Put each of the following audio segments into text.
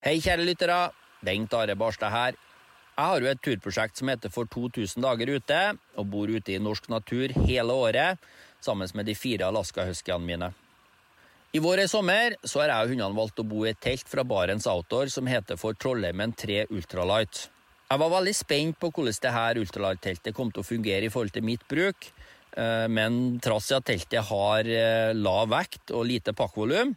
Hei, kjære lyttere. Bengt Are Barstad her. Jeg har jo et turprosjekt som heter For 2000 dager ute, og bor ute i norsk natur hele året, sammen med de fire alaskahuskyene mine. I vår og sommer så har jeg og hundene valgt å bo i et telt fra Barents Outdoor som heter for Trollheimen 3 Ultralight. Jeg var veldig spent på hvordan dette ultralight-teltet kom til å fungere i forhold til mitt bruk, eh, men trass i at teltet har eh, lav vekt og lite pakkvolum,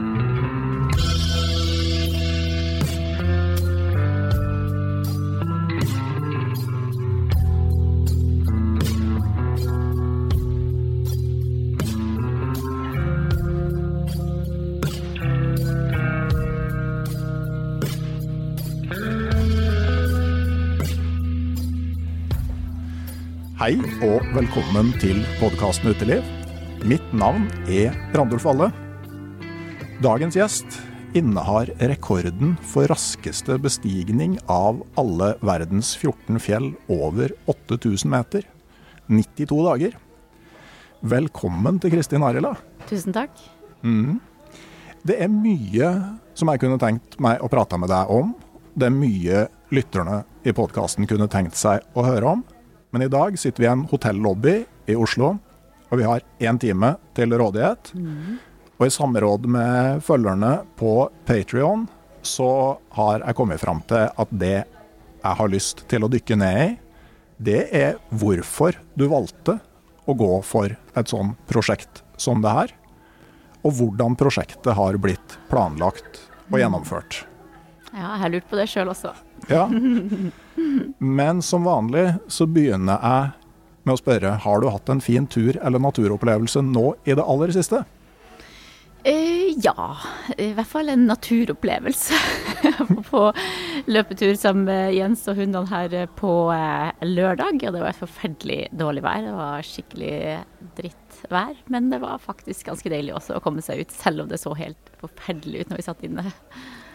Hei og velkommen til podkasten Uteliv. Mitt navn er Randulf Valle. Dagens gjest innehar rekorden for raskeste bestigning av alle verdens 14 fjell over 8000 meter. 92 dager. Velkommen til Kristin Arila. Tusen takk. Det er mye som jeg kunne tenkt meg å prate med deg om. Det er mye lytterne i podkasten kunne tenkt seg å høre om. Men i dag sitter vi i en hotellobby i Oslo, og vi har én time til rådighet. Og i samråd med følgerne på Patrion så har jeg kommet fram til at det jeg har lyst til å dykke ned i, det er hvorfor du valgte å gå for et sånn prosjekt som det her. Og hvordan prosjektet har blitt planlagt og gjennomført. Ja, jeg har lurt på det sjøl også. Ja. Men som vanlig så begynner jeg med å spørre har du hatt en fin tur eller naturopplevelse nå i det aller siste? Uh, ja, i hvert fall en naturopplevelse. på løpetur sammen med Jens og hundene her på uh, lørdag. Og det var et forferdelig dårlig vær. Det var skikkelig drittvær. Men det var faktisk ganske deilig også å komme seg ut, selv om det så helt forferdelig ut når vi satt inne.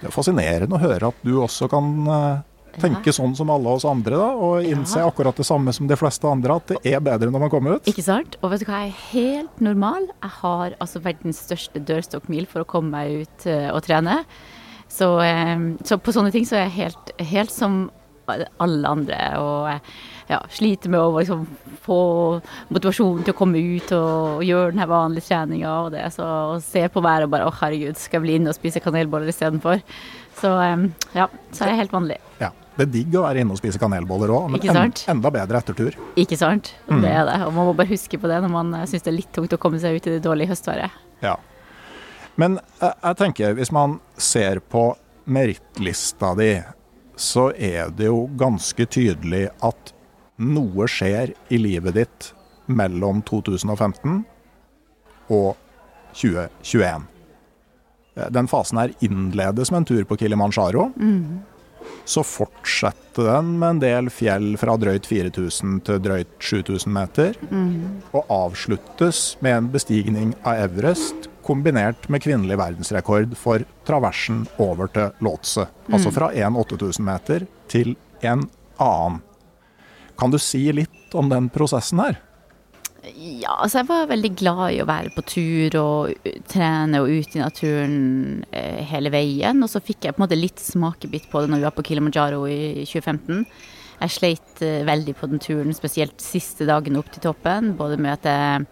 Det er fascinerende å høre at du også kan eh, tenke sånn som alle oss andre, da, og innse Ja. akkurat det samme som de fleste andre, at det er bedre når man kommer ut. Ikke sant? Og vet du hva, jeg er helt normal. Jeg har altså verdens største dørstokkmil for å komme meg ut eh, og trene. Så, eh, så på sånne ting så er jeg helt, helt som alle andre. Og ja, sliter med å liksom få motivasjon til å komme ut og, gjøre den her vanlige treninga og det. Så å se på været og bare å herregud, skal jeg bli inne og spise kanelboller istedenfor. Så um, ja, så er det helt vanlig. Ja. Det er digg å være inne og spise kanelboller òg, men en, enda bedre etter tur. Ikke sant? Det er det. Og man må bare huske på det når man syns det er litt tungt å komme seg ut i det dårlige høstværet. Ja. Men jeg, jeg tenker, hvis man ser på merittlista di, så er det jo ganske tydelig at noe skjer i livet ditt mellom 2015 og 2021. Den fasen her innledes med en tur på Kilimanjaro. Så fortsetter den med en del fjell fra drøyt 4000 til drøyt 7000 meter. Og avsluttes med en bestigning av Everest kombinert med kvinnelig verdensrekord for traversen over til Lhotse. Altså fra en 8000 meter til en annen. Kan du si litt om den prosessen her? Ja, altså jeg var veldig glad i å være på tur og trene og ute i naturen eh, hele veien. Og så fikk jeg på en måte litt smakebit på det når vi var på Kilimanjaro i 2015. Jeg sleit eh, veldig på den turen, spesielt siste dagen opp til toppen. Både med at jeg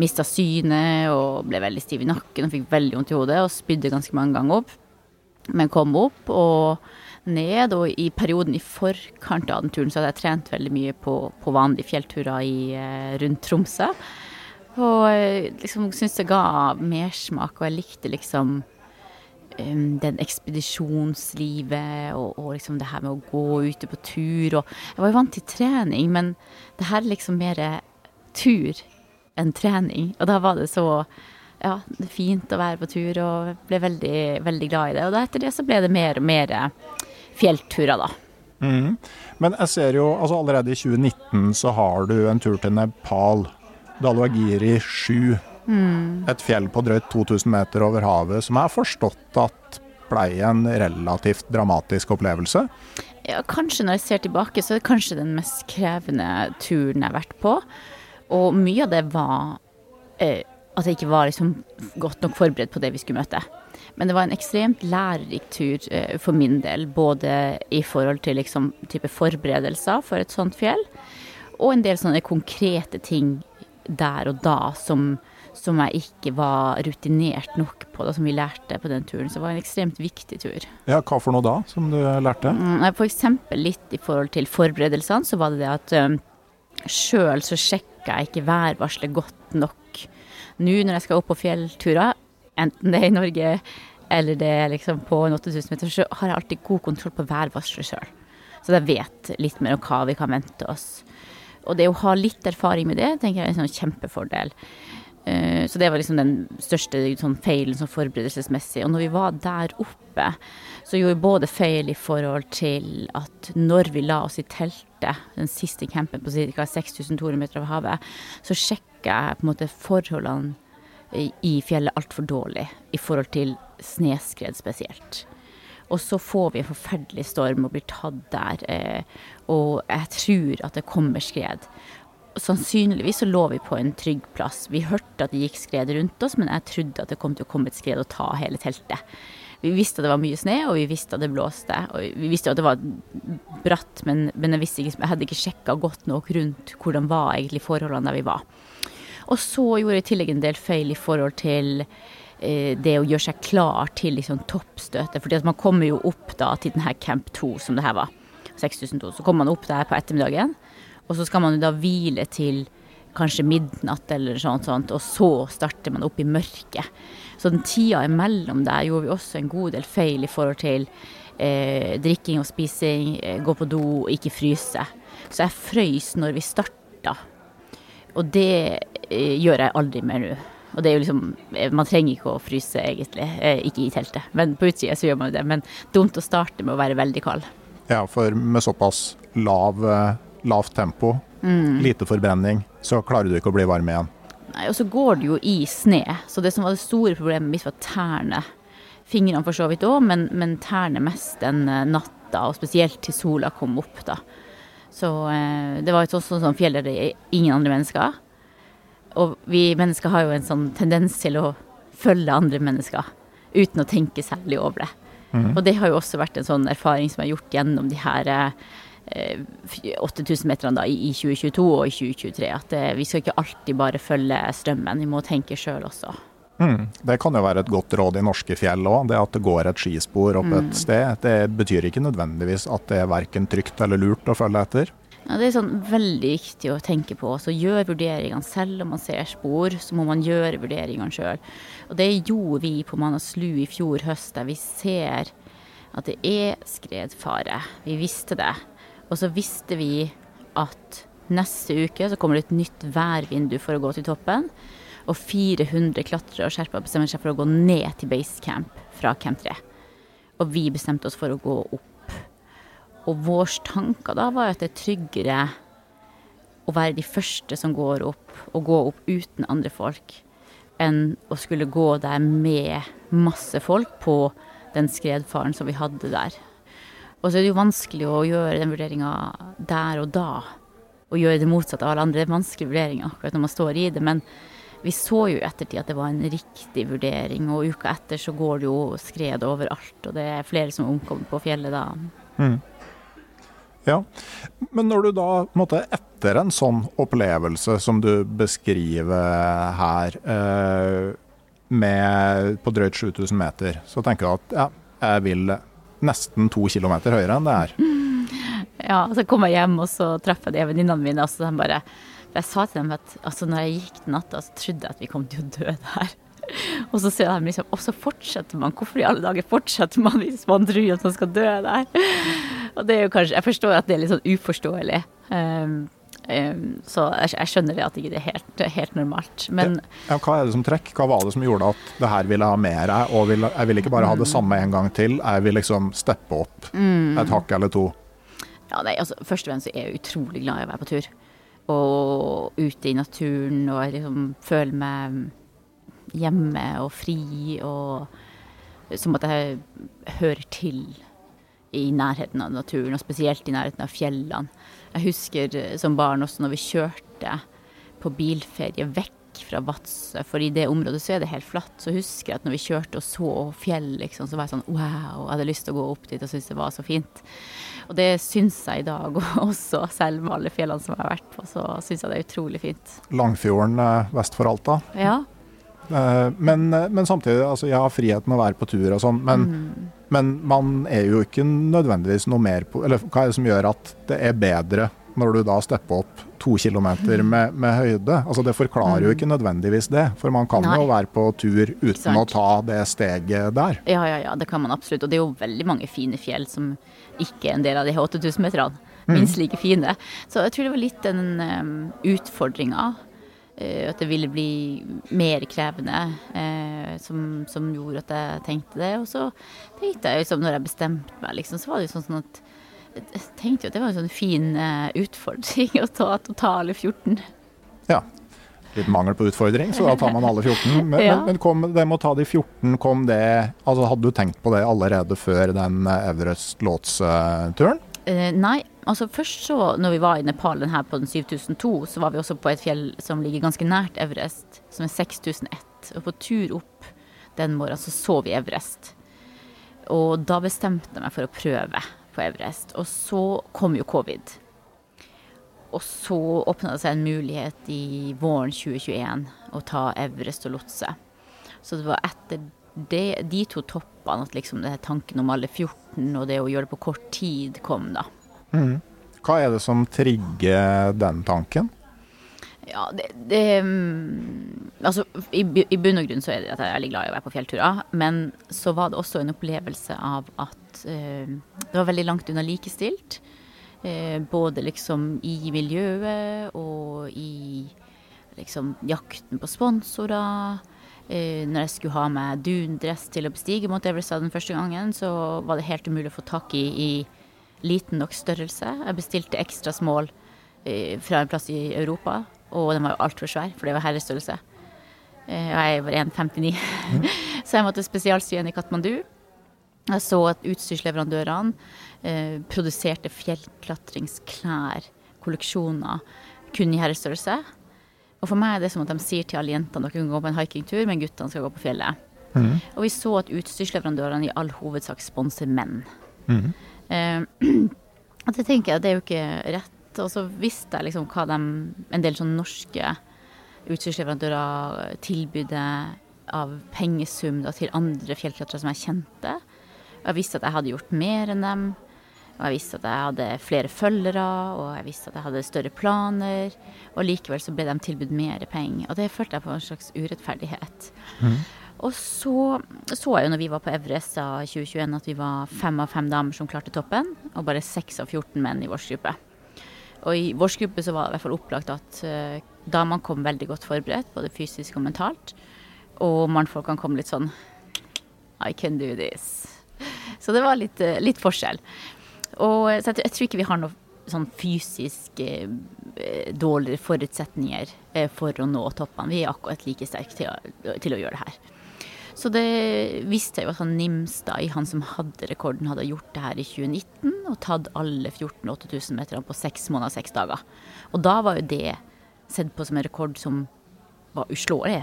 mista synet og ble veldig stiv i nakken og fikk veldig vondt i hodet og spydde ganske mange ganger opp. Men kom opp og ned, og i perioden i forkant av den turen så hadde jeg trent veldig mye på, på vanlige fjellturer i, eh, rundt Tromsø. Og eh, liksom syntes det ga mersmak, og jeg likte liksom um, den ekspedisjonslivet og, og, liksom det her med å gå ute på tur. Og jeg var jo vant til trening, men det her er liksom mer tur enn trening. Og da var det så ja, fint å være på tur, og ble veldig, veldig glad i det. Og etter det så ble det mer og mer fjellturer, da. Mm. Men jeg ser jo, altså allerede i 2019 så har du en tur til Nepal. Dalwagiri 7. Mm. Et fjell på drøyt 2000 meter over havet, som jeg har forstått at blei en relativt dramatisk opplevelse? Ja, kanskje når jeg ser tilbake, så er det kanskje den mest krevende turen jeg har vært på. Og mye av det var eh, at jeg ikke var liksom godt nok forberedt på det vi skulle møte. Men det var en ekstremt lærerik tur eh, for min del, både i forhold til liksom, type forberedelser for et sånt fjell, og en del sånne konkrete ting der og da som, som jeg ikke var rutinert nok på, da, som vi lærte på den turen. Så det var en ekstremt viktig tur. Ja, Hva for noe da, som du lærte? Mm, F.eks. litt i forhold til forberedelsene, så var det det at um, sjøl så sjekka jeg ikke værvarselet godt nok. Nå når jeg skal opp på fjellturer, enten det er i Norge eller det er liksom på en 8000 meter, så har jeg alltid god kontroll på værvarselet sjøl. Så jeg vet litt mer om hva vi kan vente oss. Og det å ha litt erfaring med det, tenker jeg er en sånn kjempefordel. Eh, så det var liksom den største sånn feilen sånn forberedelsesmessig. Og når vi var der oppe, så gjorde vi både feil i forhold til at når vi la oss i teltet, den siste campen på ca. 6200 meter over havet, så sjekka jeg på en måte forholdene i fjellet altfor dårlig i forhold til snøskred spesielt. Og så får vi en forferdelig storm og blir tatt der. Eh, og jeg tror at det kommer skred. Sannsynligvis så lå vi på en trygg plass. Vi hørte at det gikk skred rundt oss, men jeg trodde at det kom til å komme et skred og ta hele teltet. Vi visste at det var mye snø, og vi visste at det blåste. Og vi visste at det var bratt, men, men jeg, ikke, jeg, hadde ikke sjekka godt nok rundt hvordan var egentlig forholdene der vi var. Og så gjorde jeg i tillegg en del feil i forhold til eh, det å gjøre seg klar til liksom, toppstøtet. fordi man kommer jo opp da til denne Camp 2, som det her var. 6002. Så kommer man opp der på ettermiddagen, og så skal man jo da hvile til kanskje midnatt eller sånt, sånt, og så starter man opp i mørket. Så den tida imellom der gjorde vi også en god del feil i forhold til eh, drikking og spising, eh, gå på do og ikke fryse. Så jeg frøys når vi starta. Og det eh, gjør jeg aldri mer nå. Og det er jo liksom eh, Man trenger ikke å fryse, egentlig. Eh, ikke i teltet, men på utsida så gjør man jo det. Men dumt å starte med å være veldig kald. Ja, for med såpass lav, lavt tempo, mm. lite forbrenning, så klarer du ikke å bli varm igjen. Nei, Og så går det jo i sne, så det som var det store problemet mitt, var tærne. Fingrene for så vidt òg, men, men tærne mest den natta, og spesielt til sola kom opp, da. Så eh, det var et sånt, sånn fjell der det er ingen andre mennesker. Og vi mennesker har jo en sånn tendens til å følge andre mennesker uten å tenke særlig over det. Mm. Og det har jo også vært en sånn erfaring som jeg har gjort gjennom de her eh, 8000 meterne da, i 2022 og i 2023. At eh, vi skal ikke alltid bare følge strømmen, vi må tenke sjøl også. Mm. Det kan jo være et godt råd i norske fjell òg. Det at det går et skispor opp mm. et sted. Det betyr ikke nødvendigvis at det er verken trygt eller lurt å følge etter. Ja, Det er sånn veldig viktig å tenke på. Så gjør vurderingene selv om man ser spor. Så må man gjøre vurderingene sjøl. Og det gjorde vi på Manaslu i fjor høst, der vi ser at det er skredfare. Vi visste det. Og så visste vi at neste uke så kommer det et nytt værvindu for å gå til toppen. Og 400 klatrere og sherpaer bestemmer seg for å gå ned til basecamp fra Camp 3. Og vi bestemte oss for å gå opp og vår tanker da var at det er tryggere å være de første som går opp, og gå opp uten andre folk, enn å skulle gå der med masse folk på den skredfaren som vi hadde der. Og så er det jo vanskelig å gjøre den vurderinga der og da, og gjøre det motsatte av alle andre. Det er vanskelige vurderinger akkurat når man står i det, men vi så jo i ettertid at det var en riktig vurdering, og uka etter så går det jo skred overalt, og det er flere som omkommer på fjellet da. Mm. Ja, Men når du da måtte, etter en sånn opplevelse som du beskriver her, eh, med, på drøyt 7000 meter, så tenker du at ja, jeg vil nesten to kilometer høyere enn det er. Ja, så kom jeg hjem, og så traff jeg de venninnene mine. og så de bare, Jeg sa til dem at altså, når jeg gikk den natta, så trodde jeg at vi kom til å dø der. Og så ser de liksom, og så fortsetter man. Hvorfor i alle dager fortsetter man hvis man tror at man skal dø der? Og det er jo kanskje, Jeg forstår at det er litt sånn uforståelig. Um, um, så jeg, jeg, skjønner det at det ikke er helt, helt normalt. Men ja, Hva er det som trekk? Hva var det som gjorde at det her ville ha mer av? Og ville, jeg vil ikke bare ha det samme en gang til, jeg vil liksom steppe opp mm. et hakk eller to. Ja, nei, altså, Først og fremst er jeg utrolig glad i å være på tur. Og ute i naturen og liksom føle meg hjemme og fri og som at jeg hører til i nærheten av naturen, og spesielt i nærheten av fjellene. Jeg husker som barn også når vi kjørte på bilferie vekk fra Vadsø, for i det området så er det helt flatt. Så husker jeg at når vi kjørte og så fjell, liksom, så var jeg sånn wow, jeg hadde lyst til å gå opp dit og syntes det var så fint. Og det syns jeg i dag også, selv med alle fjellene som jeg har vært på, så syns jeg det er utrolig fint. Langfjorden eh, vest for Alta. Ja, Eh, men, eh, men, samtidig, altså jeg har friheten å være på tur og sånn, men, mm. men, man er jo ikke nødvendigvis noe mer på Eller hva er det som gjør at det er bedre når du da stepper opp to kilometer med, med høyde? Altså Det forklarer mm. jo ikke nødvendigvis det, for man kan Nei. jo være på tur uten å ta det steget der. Ja, ja, ja, det kan man absolutt. Og det er jo veldig mange fine fjell som ikke er en del av de 8000-meterne. Mm. Minst like fine. Så jeg tror det var litt den um, utfordringa Eh, at det ville bli mer krevende, eh, som, som, gjorde at jeg tenkte det. Og så tenkte jeg liksom, når jeg bestemte meg, liksom, så var det jo sånn at jeg tenkte jo at det var en sånn fin eh, utfordring å ta totale 14. Ja. Litt mangel på utfordring, så da tar man alle 14. Men, ja. men kom, det med å ta de 14, kom det Altså hadde du tenkt på det allerede før den Everest låtsturen? Uh, nei, altså først så når vi var i Nepal her på den 7002, så var vi også på et fjell som ligger ganske nært Everest, som er 6001. Og på tur opp den morgenen så så vi Everest. Og da bestemte jeg meg for å prøve på Everest. Og så kom jo covid. Og så åpna det seg en mulighet i våren 2021 å ta Everest og Lotse. Så det var etter det, de to toppene at liksom det tanken om alle 14 og det å gjøre det på kort tid kom, da. Mm. Hva er det som trigger den tanken? Ja, det, det mm, Altså, i, i, bunn og grunn så er det at jeg er veldig glad i å være på fjellturer. Men så var det også en opplevelse av at uh, det var veldig langt unna likestilt. Uh, både liksom i miljøet og i liksom jakten på sponsorer. Uh, når jeg skulle ha med dundress til å bestige mot Everest den første gangen, så var det helt umulig å få tak i i liten nok størrelse. Jeg bestilte ekstra small eh, fra en plass i Europa, og den var jo altfor svær, for det var herrestørrelse. Eh, og jeg var 1,59, mm. så jeg måtte spesialsy en i Katmandu. Jeg så at utstyrsleverandørene eh, produserte fjellklatringsklær, kolleksjoner, kun i herrestørrelse. Og for meg er det som at de sier til alle jentene dere kan gå på en hikingtur, men guttene skal gå på fjellet. Mm. Og vi så at utstyrsleverandørene i all hovedsak sponser menn. Mm. Eh, det tenker jeg, det er jo ikke rett. Og så visste jeg liksom hva de, en del sånn norske utstyrsleverandører tilbydde av pengesum da, til andre fjellklatrere som jeg kjente. Jeg visste at jeg hadde gjort mer enn dem. Og jeg visste at jeg hadde flere følgere, og jeg visste at jeg hadde større planer. Og likevel så ble de tilbudt mer penger. Og det følte jeg på en slags urettferdighet. Mm. Og så så jeg jo når vi var på Everest i 2021 at vi var fem av fem damer som klarte toppen, og bare seks av 14 menn i vår gruppe. Og i vår gruppe så var det i hvert fall opplagt at uh, damene kom veldig godt forberedt, både fysisk og mentalt. Og mannfolkene kom litt sånn I can do this. Så det var litt, uh, litt forskjell. Og så jeg, jeg, tror ikke vi har noe sånn fysisk eh, dårligere forutsetninger for å nå toppene. Vi er akkurat like sterke til, til å gjøre det her. Så det visste jeg jo at han Nimstad, han som hadde rekorden, hadde gjort det her i 2019 og tatt alle 14 8000 meterne på seks måneder og seks dager. Og da var jo det sett på som en rekord som var uslåelig.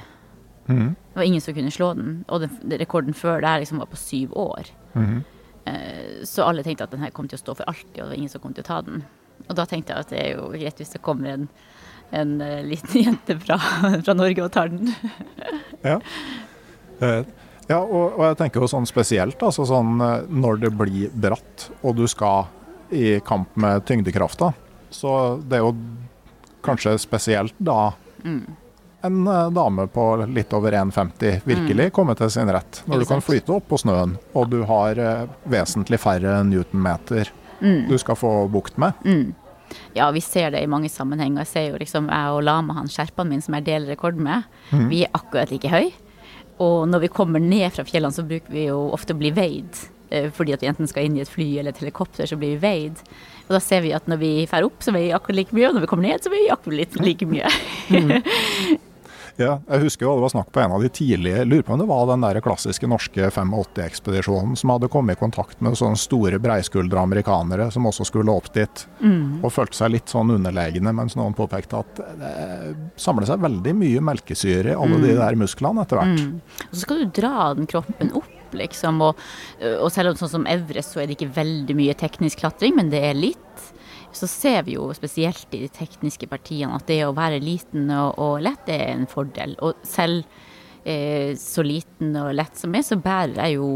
Mm. Det var ingen som kunne slå den. Og den, rekorden før det liksom var på syv år. Mm. Så alle tenkte at den her kom til å stå for alltid, og det var ingen som kom til å ta den. Og da tenkte jeg at det er jo greit hvis det kommer en, en eh, liten jente fra, fra Norge og tar den. ja. Eh, ja, og, og, jeg tenker jo sånn spesielt, altså sånn når det blir bratt og du skal i kamp med tyngdekrafta, så det er jo kanskje spesielt da mm. En eh, dame på litt over 1,50 virkelig komme til sin rett. Når du kan flyte opp på snøen, og du har eh, vesentlig færre newtonmeter Mm. du skal få bukt med. Ja, vi ser det i mange sammenhenger. Jeg ser jo liksom jeg og Lama, han sherpaen min som jeg deler rekord med, vi er akkurat like høy. Og når vi kommer ned fra fjellene, så bruker vi jo ofte å bli veid. Eh, Fordi at vi enten skal inn i et fly eller et helikopter, så blir vi veid. Og da ser vi at når vi drar opp, så veier vi akkurat like mye, og når vi kommer ned, så veier vi akkurat litt like mye. Ja, jeg husker jo det var snakk på en av de tidlige Lurer på om det var den der klassiske norske 85-ekspedisjonen som hadde kommet i kontakt med sånne store breiskuldre amerikanere som også skulle opp dit. Og følte seg litt sånn underlegne, mens noen påpekte at det samler seg veldig mye melkesyre i alle de der musklene etter hvert. Og så skal du dra den kroppen opp, liksom. Og, og selv om sånn som Everest, så er det ikke veldig mye teknisk klatring, men det er litt. Så ser vi jo spesielt i de tekniske partiene at det å være liten og, og lett det er en fordel. Og selv eh, så liten og lett som jeg, så bærer jeg jo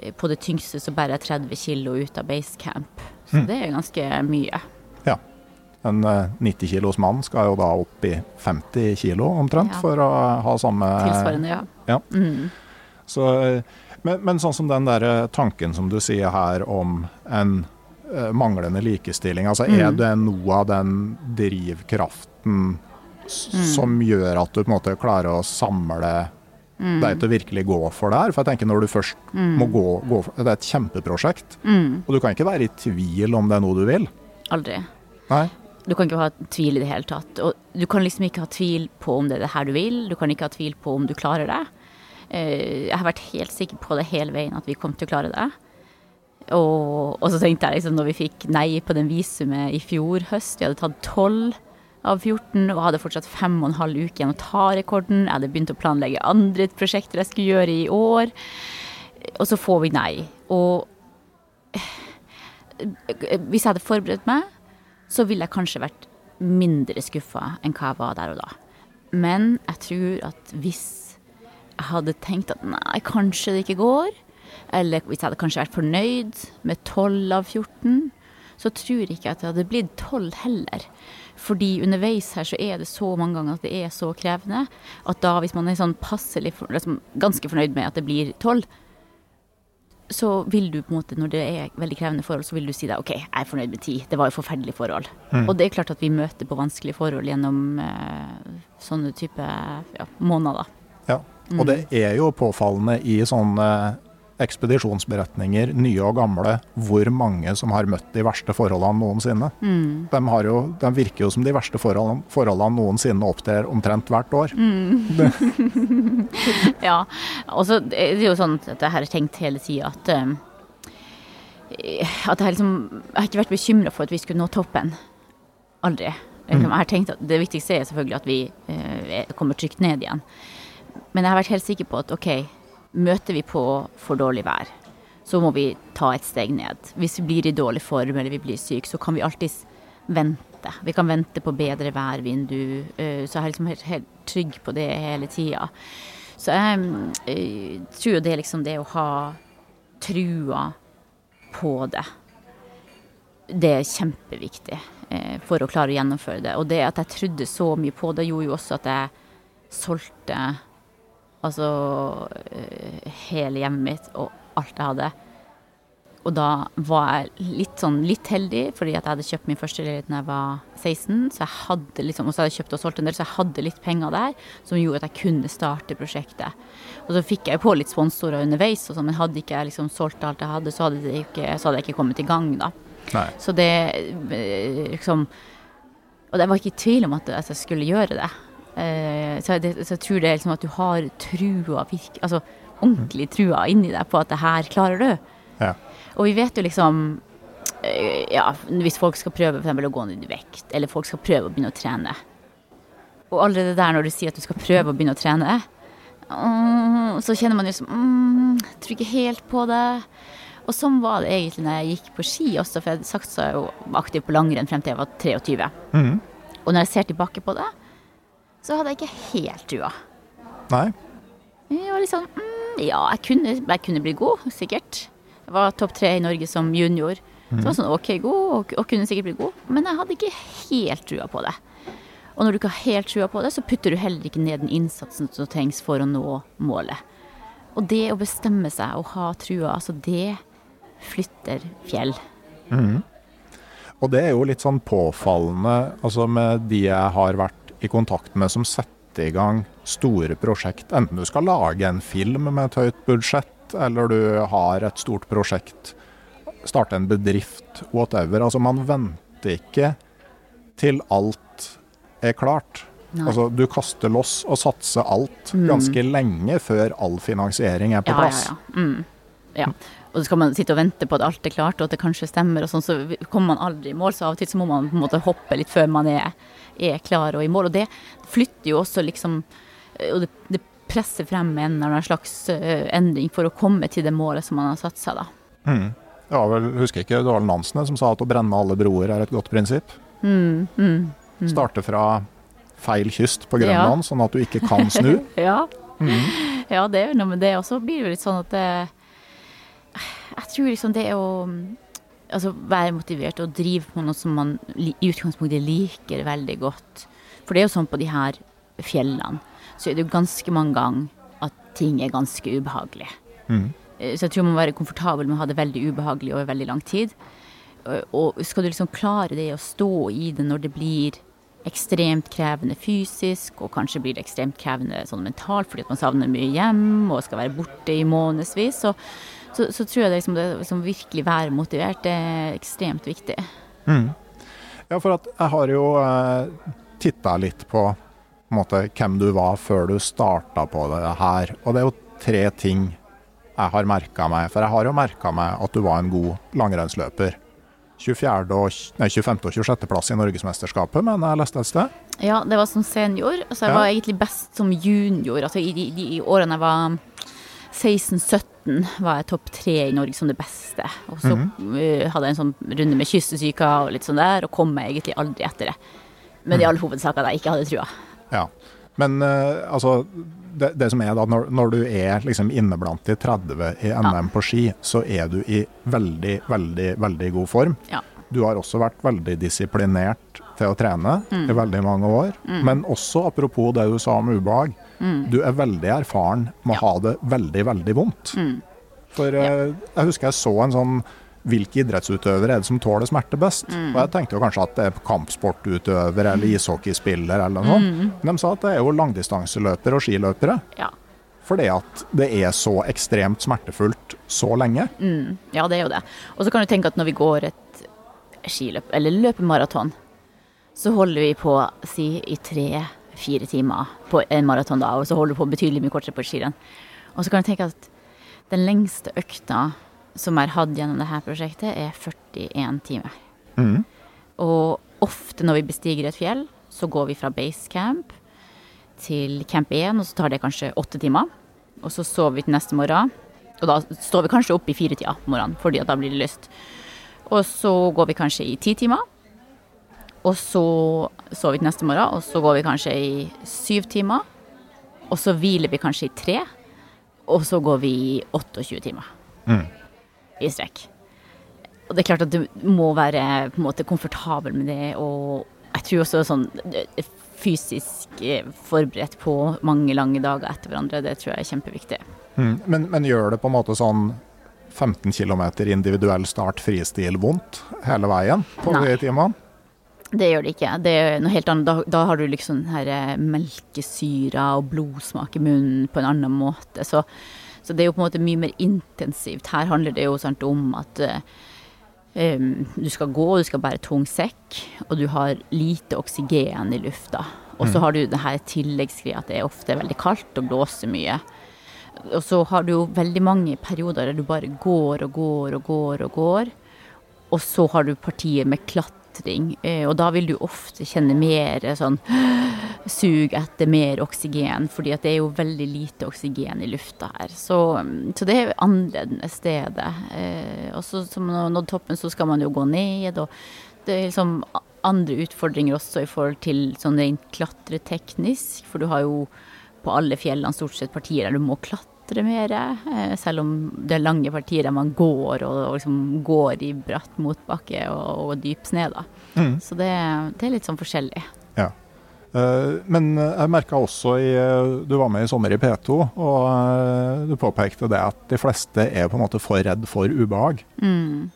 eh, på det tyngste så bærer jeg 30 kilo ut av basecamp. Så det er ganske mye. Ja. En eh, 90 kilos mann skal jo da opp i 50 kilo omtrent Ja. for å ha samme Tilsvarende, ja. Ja. Mm. Så, eh, men, men sånn som den der eh, tanken som du sier her om en uh, manglende likestilling, altså er det noe av den drivkraften mm. som gjør at du på en måte klarer å samle deg til å virkelig gå for det her? For jeg tenker når du først må gå, gå for Det er et kjempeprosjekt, Mm. og du kan ikke være i tvil om det er noe du vil. Aldri. Nei. Du kan ikke ha tvil i det hele tatt. Og du kan liksom ikke ha tvil på om det er det her du vil. Du kan ikke ha tvil på om du klarer det. Eh, Jeg har vært helt sikker på det hele veien at vi kom til å klare det. Og, og så tenkte jeg liksom når vi fikk nei på den visumet i fjor høst, vi hadde tatt 12 av 14 og hadde fortsatt fem og en halv uke igjen å ta rekorden. Jeg hadde begynt å planlegge andre prosjekter jeg skulle gjøre i år. Og så får vi nei. Og eh, hvis jeg hadde forberedt meg, så ville jeg kanskje vært mindre skuffa enn hva jeg var der og da. Men jeg tror at hvis hadde tenkt at nei, kanskje det ikke går, eller hvis jeg hadde kanskje vært fornøyd med 12 av 14, så tror jeg ikke at det hadde blitt 12 heller. Fordi underveis her så er det så mange ganger at det er så krevende, at da hvis man er sånn passelig, liksom, ganske fornøyd med at det blir 12, så vil du på en måte, når det er veldig krevende forhold, så vil du si deg OK, jeg er fornøyd med 10. Det var jo forferdelige forhold. Og det er klart at vi møter på vanskelige forhold gjennom eh, sånne type ja, måneder. Ja. Og det er jo påfallende i sånne ekspedisjonsberetninger, nye og gamle, hvor mange som har møtt de verste forholdene noensinne. De, har jo, de virker jo som de verste forholdene, forholdene noensinne opptrer omtrent hvert år. Ja, og så er det jo sånn at jeg har tenkt hele tida at eh, At jeg liksom Jeg har ikke vært bekymra for at vi skulle nå toppen. Aldri. Liksom, Jeg har tenkt at Det viktigste er selvfølgelig at vi eh, kommer trygt ned igjen. Men jeg har vært helt sikker på at OK, møter vi på for dårlig vær, så må vi ta et steg ned. Hvis vi blir i dårlig form eller vi blir syke, så kan vi alltids vente. Vi kan vente på bedre værvindu. eh, Så jeg er liksom helt, helt trygg på det hele tida. Så jeg jeg tror jo det er liksom det å ha trua på det. Det er kjempeviktig eh, for å klare å gjennomføre det. Og det at jeg trodde så mye på det, gjorde jo også at jeg solgte altså eh, hele hjemmet mitt og alt jeg hadde. Og da var jeg litt sånn litt heldig, fordi at jeg hadde kjøpt min første leilighet da jeg var 16. Så jeg hadde liksom, og så hadde jeg kjøpt og solgt en del, så jeg hadde litt penger der som gjorde at jeg kunne starte prosjektet. Og så fikk jeg på litt sponsorer underveis, og så, men hadde ikke jeg liksom solgt alt jeg hadde, så hadde, det ikke, så hadde jeg ikke kommet i gang, da. Nei. Så det eh, liksom Og jeg var ikke i tvil om at jeg skulle gjøre det. Eh, så, det, så jeg tror det er liksom at du har trua, virke, altså ordentlig trua inni deg på at det her klarer du. Ja. Og vi vet jo liksom eh, Ja, hvis folk skal prøve for å gå ned i vekt, eller folk skal prøve å begynne å trene. Og allerede der når du sier at du skal prøve å begynne å trene, mm, så kjenner man jo som mm, Tror ikke helt på det. Og sånn var det egentlig når jeg gikk på ski også, for jeg satsa jo aktiv på langrenn frem til jeg var 23. Mm. Og når jeg ser tilbake på det, så hadde jeg ikke helt trua. Nei. Jeg var litt sånn mm, Ja, jeg kunne, jeg kunne bli god, sikkert. Jeg var topp tre i Norge som junior. Så jeg var sånn OK god, og, og kunne sikkert bli god. Men jeg hadde ikke helt trua på det. Og når du ikke har helt trua på det, så putter du heller ikke ned den innsatsen som trengs for å nå målet. Og det å bestemme seg og ha trua, altså det flytter fjell. Mm. Og det er jo litt sånn påfallende altså med de jeg har vært i kontakt med som setter i gang store prosjekt. Enten du skal lage en film med et høyt budsjett, eller du har et stort prosjekt, starte en bedrift, whatever. Altså man venter ikke til alt er klart. Nei. Altså Du kaster loss og satser alt ganske lenge før all finansiering er på Ja, plass. ja, ja. Mm. ja. Og så skal man sitte og vente på at alt er klart, og at det kanskje stemmer, og sånn, så kommer man aldri i mål. Så av og til så må man på en måte hoppe litt før man er, er klar og i mål. Og det flytter jo også liksom Og det, det presser frem en eller annen slags eh, endring for å komme til det målet som man har satt seg, da. Mm. Ja, vel, husker ikke, det var vel Nansen som sa at å brenne alle broer er et godt prinsipp. Mm, mm. Starte fra feil kyst på Grønland, sånn at du ikke kan snu. Ja. Mm. ja, det er jo noe med det. Og så blir det jo litt sånn at det, Jeg tror liksom det å altså, være motivert og drive på noe som man i utgangspunktet liker veldig godt. For det er jo sånn på de her fjellene, så er det jo ganske mange ganger at ting er ganske ubehagelig. Mm. Eh, Så jeg tror man må være komfortabel med å ha det veldig ubehagelig over veldig lang tid. Og- Og skal du liksom klare det å stå i det når det blir ekstremt krevende fysisk, og kanskje blir det ekstremt krevende sånn mentalt fordi at man savner mye hjem og skal være borte i månedsvis, så, så, så tror jeg det, liksom, det liksom virkelig være motivert det er ekstremt viktig. Mm. Ja, for at jeg har jo eh, titta litt på, på måte, hvem du var før du starta på det her. Og det er jo tre ting jeg har merka meg. For jeg har jo merka meg at du var en god langrennsløper. 24. Og, nei, 25. og 26. plass i Norgesmesterskapet, men jeg leste et sted. Ja, det var som senior. Så jeg Ja. var egentlig best som junior. Altså, i, de, de årene jeg var 16-17, var jeg topp tre i Norge som det beste. Og så eh, hadde jeg en sånn runde med kyssesyka og litt sånn der, og kom meg egentlig aldri etter det. Men i all hovedsak at jeg ikke hadde trua. Ja. Men uh, altså, det, det som er da, når, når du er liksom inne blant de 30 i NM på ski, så er du i veldig, veldig, veldig god form. Ja. Du har også vært veldig disiplinert til å trene Mm. i veldig mange år. Men også apropos det du sa om ubehag, du er veldig erfaren med å Mm. Ja. Mm. ha det veldig, veldig vondt. For eh, jeg husker jeg så en sånn hvilke idrettsutøvere er det som tåler smerte best? Mm. Og jeg tenkte jo kanskje at det er kampsportutøver eller ishockeyspiller eller noe sånt. Mm. Men de sa at det er jo langdistanseløpere og skiløpere. Ja. Fordi at det er så ekstremt smertefullt så lenge. ja, det er jo det. Og så kan du tenke at når vi går et skiløp, eller løper maraton, så holder vi på si i tre-fire timer på en maraton da, og så holder du på betydelig mye kortere på et skirenn. Og så kan du tenke at den lengste økta som er hatt gjennom dette prosjektet, er 41 timer. Mm. Og ofte når vi bestiger et fjell, så går vi fra basecamp til camp 1, og så tar det kanskje åtte timer. Og så sover vi til neste morgen. Og da står vi kanskje opp i firetida på morgenen, fordi da blir det lyst. Og så går vi kanskje i ti timer. Og så sover vi til neste morgen, og så går vi kanskje i syv timer. Og så hviler vi kanskje i tre. Og så går vi i 28 timer Mm. i strekk. Og det er klart at du må være på en måte komfortabel med det, og jeg tror også sånn eh, fysisk eh, forberedt på mange lange dager etter hverandre, det tror jeg er kjempeviktig. Mm. Men, men gjør det på en måte sånn 15 km individuell start fristil vondt hele veien på Nei. de timene? Det gjør det ikke. Det er noe helt annet. Da, da har du liksom den her eh, melkesyra og blodsmak i munnen på en annen måte. Så, så det er jo på en måte mye mer intensivt. Her handler det jo sant om at um, du skal gå, du skal bære tung sekk, og du har lite oksygen i lufta. Og så har du det her tilleggsgreia at det er ofte veldig kaldt og blåser mye. Og så har du jo veldig mange perioder der du bare går og går og går og går. Og så har du partier med klatring, eh, og da vil du ofte kjenne mer sånn sug etter mer oksygen, fordi at det er jo veldig lite oksygen i lufta her. Så, mm, så det er annerledes stedet. Eh, Og så som man har nådd toppen, så skal man jo gå ned, og det er liksom andre utfordringer også i forhold til sånn rent klatreteknisk, for du har jo på alle fjellene stort sett partier der du må klatre mer, eh, selv om det er lange partier der man går og, og liksom går i bratt motbakke og, og dyp sne. Da. Mm. Så det, det er litt sånn forskjellig. Ja. Eh, Men jeg merka også i Du var med i sommer i P2, og eh, du påpekte det at de fleste er på en måte for redd for ubehag. Mm.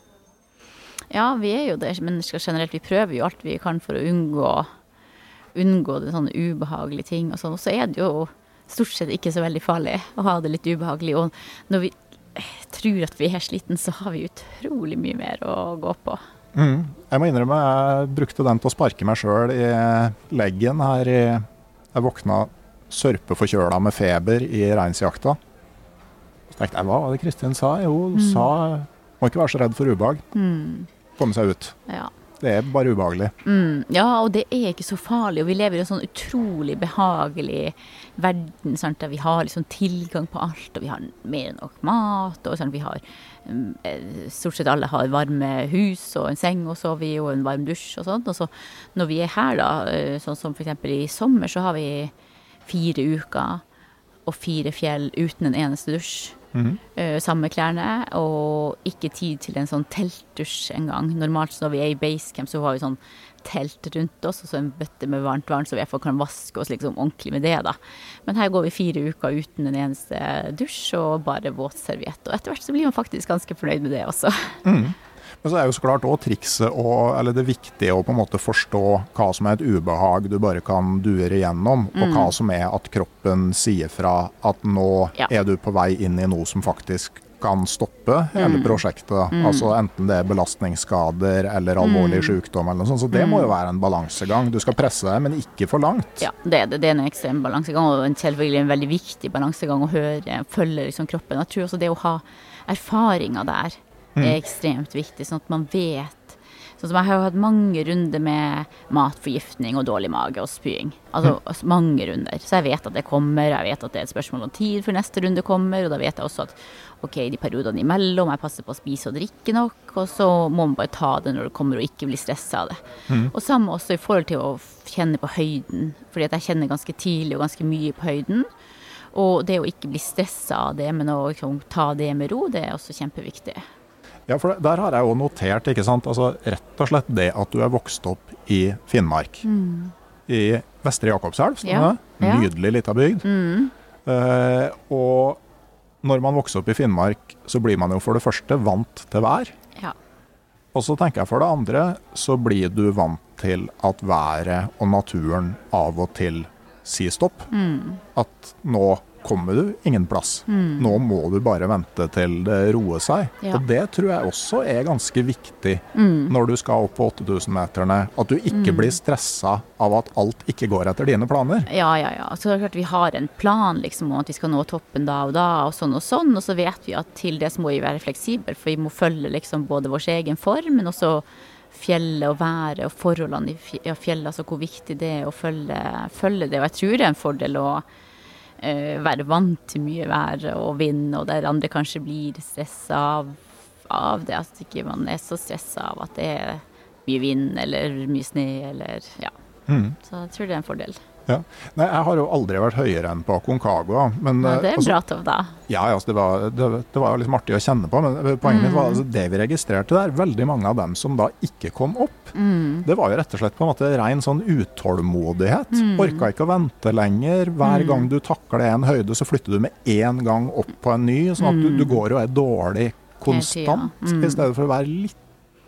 Ja, vi er jo det mennesker generelt. Vi prøver jo alt vi kan for å unngå, unngå det sånne ubehagelige ting og sånn. Og så er det jo stort sett ikke så veldig farlig å ha det litt ubehagelig. Og når vi tror at vi er sliten, så har vi utrolig mye mer å gå på. Mm. Jeg må innrømme jeg brukte den til å sparke meg sjøl i leggen her i Jeg våkna sørpeforkjøla med feber i reinsjakta. Så tenkte jeg hva var det Kristin sa? Jo, hun Mm. sa må ikke være så redd for ubehag. Mm. Komme seg ut. Ja. Det er bare ubehagelig. Mm, ja, og det er ikke så farlig. Og vi lever i en sånn utrolig behagelig verden sant, der vi har liksom tilgang på alt, og vi har mer enn nok mat. og sant, vi har mm, eh, Stort sett alle har varme hus og en seng å sove i og en varm dusj og sånn. Og så når vi er her, da, eh, sånn som f.eks. i sommer, så har vi fire uker og fire fjell uten en eneste dusj. Mhm. Eh, samme klærne, og ikke tid til en sånn teltdusj engang. Normalt når vi er i basecamp, så har vi sånn telt rundt oss, og så en bøtte med varmt vann, så vi i kan vaske oss liksom ordentlig med det, da. Men her går vi fire uker uten en eneste dusj, og bare våtserviett. Og etter hvert så blir man faktisk ganske fornøyd med det også. Mm. Men så er jo så klart òg trikset og, eller det viktige å på en måte forstå hva som er et ubehag du bare kan dure igjennom, og Mm. hva som er at kroppen sier fra at nå Ja. er du på vei inn i noe som faktisk kan stoppe hele Mm. prosjektet. Mm. Altså enten det er belastningsskader eller alvorlig Mm. sykdom eller noe sånt. Så det må Mm. jo være en balansegang. Du skal presse deg, men ikke for langt. Ja, det er det. Det er en ekstrem balansegang, og en selvfølgelig en veldig viktig balansegang å høre, følge liksom kroppen. Jeg tror også det å ha erfaringer der Mm. er ekstremt viktig, sånn at man vet Sånn som Jeg har jo hatt mange runder med matforgiftning og dårlig mage og spying. Altså altså mange runder. Så jeg vet at det kommer, jeg vet at det er et spørsmål om tid før neste runde kommer, og da vet jeg også at ok, de periodene imellom, jeg passer på å spise og drikke nok, og så må man bare ta det når det kommer, og ikke bli stressa av det. Mm. Og samme også i forhold til å kjenne på høyden, fordi at jeg kjenner ganske tidlig og ganske mye på høyden. Og det å ikke bli stressa av det, men å liksom, ta det med ro, det er også kjempeviktig. Ja, for der har jeg jo notert, ikke sant. Altså rett og slett det at du er vokst opp i Finnmark. I Vestre Jakobselv, Ja, ja. Nydelig lita bygd. Mm. Eh, og når man vokser opp i Finnmark, så blir man jo for det første vant til vær. Ja. Og så tenker jeg for det andre, så blir du vant til at været og naturen av og til sier stopp. Mm. At nå kommer du ingen plass. Mm. Nå må du bare vente til det roer seg. Ja. Og det tror jeg også er ganske viktig Mm. når du skal opp på 8000-meterne. At du ikke Mm. blir stressa av at alt ikke går etter dine planer. Ja, ja, ja. Så det er klart vi har en plan liksom, om at vi skal nå toppen da og da, og sånn og sånn. Og så vet vi at til det så må vi være fleksible, for vi må følge liksom både vår egen form, men også fjellet og været og forholdene i fjellet, altså hvor viktig det er å følge, følge det. Og jeg tror det er en fordel å være vant til mye vær og vind, og der andre kanskje blir stressa av, av det. At ikke man er så stressa av at det er mye vind eller mye snø eller ja. Mm. Så jeg tror det er en fordel. Ja. Nei, jeg har jo aldri vært høyere enn på Concagua. Men, Ja, eh, det er altså, bra tov, da. Ja, altså, det, var, det, det var liksom artig å kjenne på, men poenget mitt var Mm. altså, det vi registrerte der, veldig mange av dem som da ikke kom opp, Mm. det var jo rett og slett på en måte ren sånn utålmodighet. Mm. Orka ikke å vente lenger. Hver Mm. gang du takler en høyde, så flytter du med en gang opp på en ny, sånn at du, Mm. du går og er dårlig konstant, Mm. i stedet for å være litt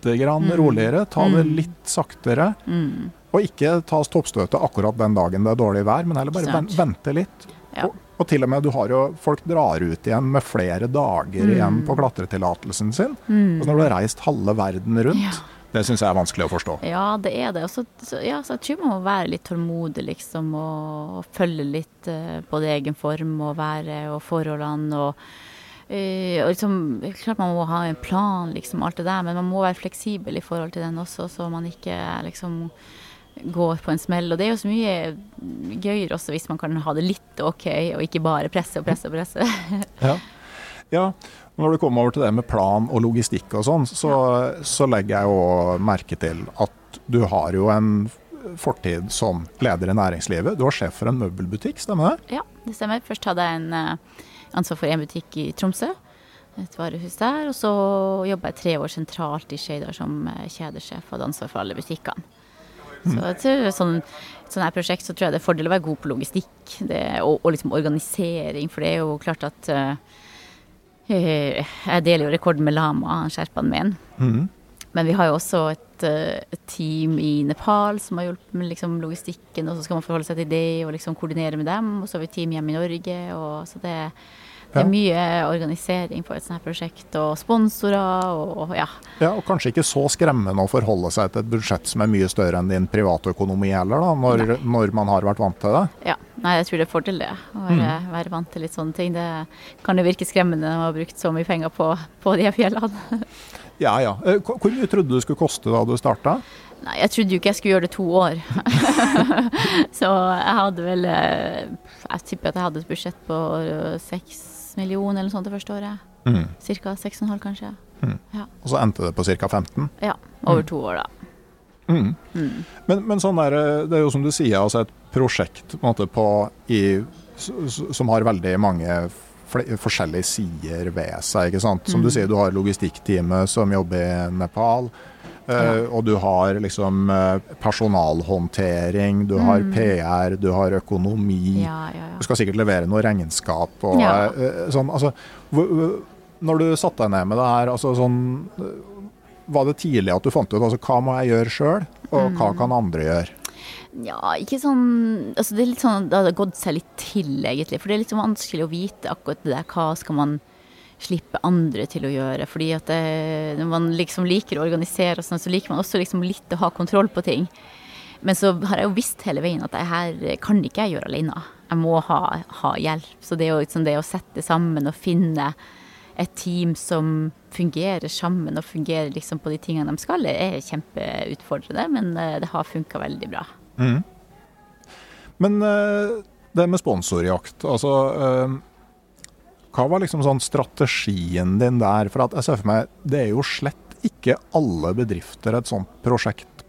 grann Mm. roligere. Ta det litt saktere. Mm. Og ikke ta toppstøtet akkurat den dagen det er dårlig vær, men heller bare ven, vente litt. Ja. Og, og til og med du har jo Folk drar ut igjen med flere dager Mm. igjen på klatretillatelsen sin. Mm. Og når du har reist halve verden rundt, Ja. Det syns jeg er vanskelig å forstå. Ja, det er det. Også, så, ja, så jeg tror man må være litt tålmodig, liksom, og følge litt uh, både egen form og været og forholdene og eh, og liksom, Klart man må ha en plan, liksom, alt det der, men man må være fleksibel i forhold til den også, så man ikke liksom går på en smell. Og det er jo så mye gøyere også hvis man kan ha det litt OK, og ikke bare presse og presse og presse. Ja. ja. Når du kommer over til det med plan og logistikk og sånn, så, så legger jeg jo merke til at du har jo en fortid som leder i næringslivet. Du var sjef for en møbelbutikk, stemmer det? Ja, det stemmer. Først hadde jeg en eh, ansvar for en butikk i Tromsø. Et varehus der. Og så jobba jeg tre år sentralt i Skeidar som eh, kjedesjef og hadde ansvar for alle butikkene. Så jeg tror sånn, sånn her prosjekt så tror jeg det er fordel å være god på logistikk det, og, og liksom organisering, for det er jo klart at uh, Jeg deler jo rekorden med Lama, sherpaen min. Mm. Men vi har jo også et, uh, et team i Nepal som har hjulpet med liksom, logistikken, og så skal man forholde seg til det og liksom koordinere med dem. Og så har vi team hjemme i Norge, og så det det er mye organisering på et sånt her prosjekt, og sponsorer og ja. Ja, og kanskje ikke så skremmende å forholde seg til et budsjett som er mye større enn din privatøkonomi heller, da, når, når, man har vært vant til det? Ja, nei, jeg tror det er fordel det. Å være, mm. være, vant til litt sånne ting. Det kan jo virke skremmende man har brukt så mye penger på, på de fjellene. ja ja. Eh, hvor mye trodde du det skulle koste da du starta? Nei, jeg trodde jo ikke jeg skulle gjøre det to år. så jeg hadde vel eh, Jeg tipper at jeg hadde et budsjett på seks millioner eller noe sånt det første året. Mm. Ca. 6,5 kanskje. Mm. Ja. Og så endte det på ca. 15? Ja. Over mm. to år, da. Mm. Mm. Men, men, sånn der, det er jo som du sier, altså et prosjekt på måte, på, i, som har veldig mange forskjellige sider ved seg. ikke sant? Som du mm. sier, du har logistikkteamet som jobber i Nepal. Uh, og du har liksom uh, personalhåndtering, du mm. har PR, du har økonomi. Ja, ja. Du skal sikkert levere noe regnskap og uh, sånn. Altså, når du satte deg ned med det her, altså sånn Var det tidlig at du fant ut altså, hva må jeg gjøre sjøl, og mm. hva kan andre gjøre? Ja, ikke sånn altså Det er litt sånn, det har gått seg litt til, egentlig. For det er litt sånn vanskelig å vite akkurat det der. Hva skal man slippe andre til å gjøre. Fordi at det, når man liksom liker å organisere, og sånn, så liker man også liksom litt å ha kontroll på ting. Men så har jeg jo visst hele veien at det her kan ikke jeg gjøre alene. Jeg må ha, ha hjelp. Så det, liksom det å sette sammen og finne et team som fungerer sammen og fungerer liksom på de tingene de skal, er kjempeutfordrende. Men eh, det har funka veldig bra. Mm. Men eh, det med sponsorjakt, altså eh, hva var liksom sånn strategien din der? For at jeg ser for meg, det er jo slett ikke alle bedrifter et sånt prosjekt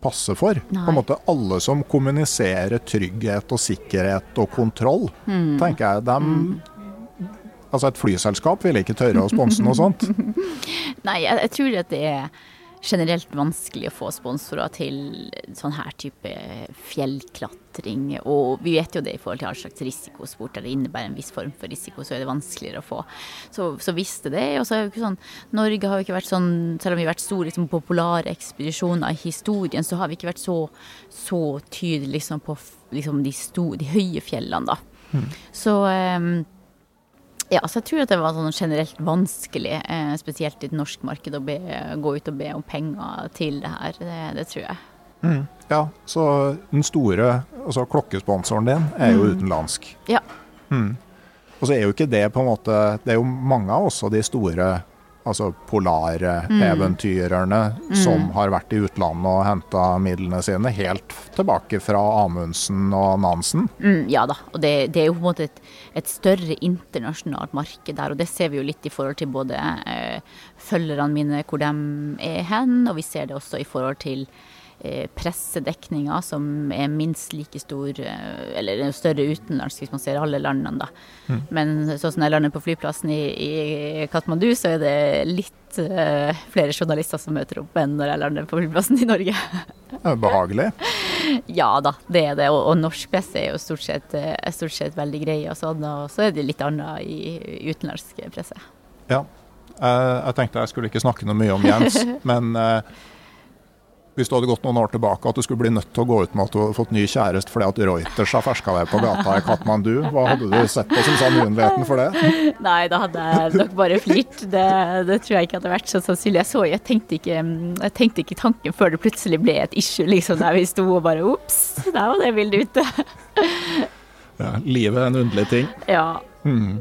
passer for. Nei. På en måte Alle som kommuniserer trygghet og sikkerhet og kontroll, mm. tenker jeg. Dem, mm. Altså Et flyselskap ville ikke tørre å sponse noe sånt. Nei, jeg, jeg tror at det er generelt vanskelig å få sponsorer til sånn her type fjellklatring. Og vi vet jo det i forhold til all slags risikosport der det innebærer en viss form for risiko, så er det vanskeligere å få. Så, så visste det. Og så er jo ikke sånn Norge har jo ikke vært sånn, selv om vi har vært store liksom, populære ekspedisjoner i historien, så har vi ikke vært så, så tydelige liksom, på liksom, de, sto, de, høye fjellene, da. Mm. Så um, ja, så jeg tror at det var sånn generelt vanskelig, eh, spesielt i et norsk marked, å be, gå ut og be om penger til det her. Det, det tror jeg. Mm, ja, så den store altså klokkesponsoren din er jo mm. utenlandsk. Ja. Mm. Og så er jo ikke det på en måte Det er jo mange av også de store altså polare mm. eventyrerne mm. som har vært i utlandet og henta midlene sine, helt tilbake fra Amundsen og Nansen. Mm, ja da, og det, det, er jo på en måte et, et, større internasjonalt marked der. Og det ser vi jo litt i forhold til både eh, følgerne mine, hvor de er hen, og vi ser det også i forhold til pressedekninga, som er minst like stor, eh, eller større utenlandsk hvis man ser alle landene, da. Mm. Men sånn som jeg lander på flyplassen i, i, Katmandu, så er det litt uh, flere journalister som møter opp enn når jeg lander på flyplassen i Norge. Behagelig? ja da, det er det. Og, og norsk presse er jo stort sett, stort sett veldig grei og sånn, og så er det litt annet i, i utenlandsk presse. Ja. jeg tenkte jeg skulle ikke snakke noe mye om Jens, men hvis du hadde gått noen år tilbake, at du skulle bli nødt til å gå ut med at du hadde fått ny kjæreste fordi at Reuters har ferska deg på gata i Katmandu. Hva hadde du sett på som sannsynligheten for det? Nei, da hadde jeg nok bare flirt. Det, det, tror jeg ikke hadde vært så sannsynlig. Jeg så, jeg tenkte ikke, jeg tenkte ikke tanken før det plutselig ble et issue, liksom, der vi sto og bare ops, der var det bildet ute. ja, livet er en underlig ting. Ja. Mm.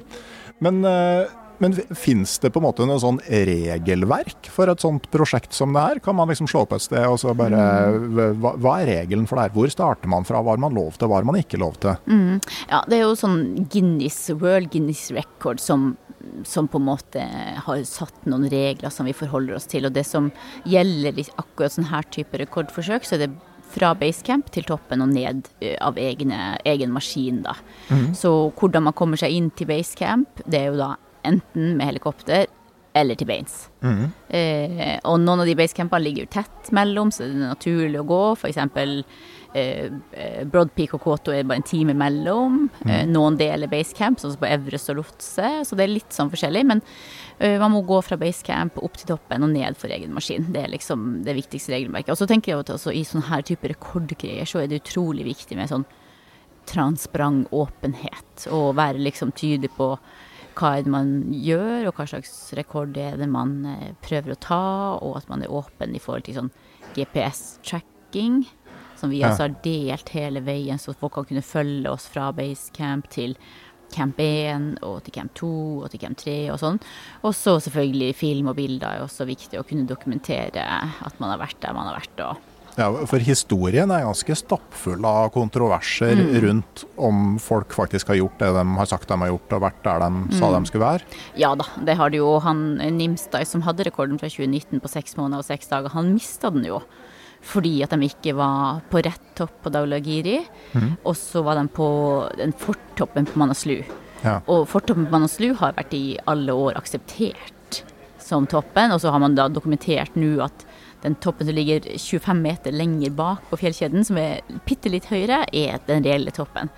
Men uh, men fins det på en måte noe sånn regelverk for et sånt prosjekt som det her? Kan man liksom slå på et sted og så bare mm. hva, hva, er regelen for det her? Hvor starter man fra? Hva har man lov til, hva har man ikke lov til? Mm. Ja, det er jo sånn Guinness, World Guinness Record som, som på en måte har satt noen regler som vi forholder oss til. Og det som gjelder akkurat sånn her type rekordforsøk, så er det fra basecamp til toppen og ned av egne, egen maskin. da. Mm. Så hvordan man kommer seg inn til basecamp, det er jo da enten med helikopter eller til beins. Eh, og noen av de basecampene ligger jo tett mellom, så det er naturlig å gå. For eksempel eh, Broadpeak Broad Peak og Kåto er bare en time mellom. Eh, noen deler basecamp, sånn som på Evres og Lotse, så det er litt sånn forskjellig. Men eh, man må gå fra basecamp opp til toppen og ned for egen maskin. Det er liksom det viktigste regelverket. Og så tenker jeg at altså, i sånne her type rekordgreier så er det utrolig viktig med sånn transparent åpenhet, og være liksom tydelig på hva er det man gjør, og hva slags rekord er det man eh, prøver å ta, og at man er åpen i forhold til sånn GPS-tracking, som vi Ja. altså har delt hele veien, så folk kan kunne følge oss fra basecamp til camp 1 og til camp 2 og til camp 3 og sånn. Og så selvfølgelig film og bilder er også viktig å kunne dokumentere at man har vært der man har vært. og Ja, for historien er ganske stappfull av kontroverser rundt om folk faktisk har gjort det de har sagt de har gjort, og vært der de sa de skulle være. Ja da, det har det jo. Han Nimstad som hadde rekorden fra 2019 på seks måneder og seks dager, han mista den jo. Fordi at de ikke var på rett topp på Daulagiri. Og så var de på den fortoppen på Manaslu. Ja. Og fortoppen på Manaslu har vært i alle år akseptert som toppen. Og så har man da dokumentert nå at den toppen som ligger 25 meter lenger bak på fjellkjeden, som er bitte litt høyere, er den reelle toppen.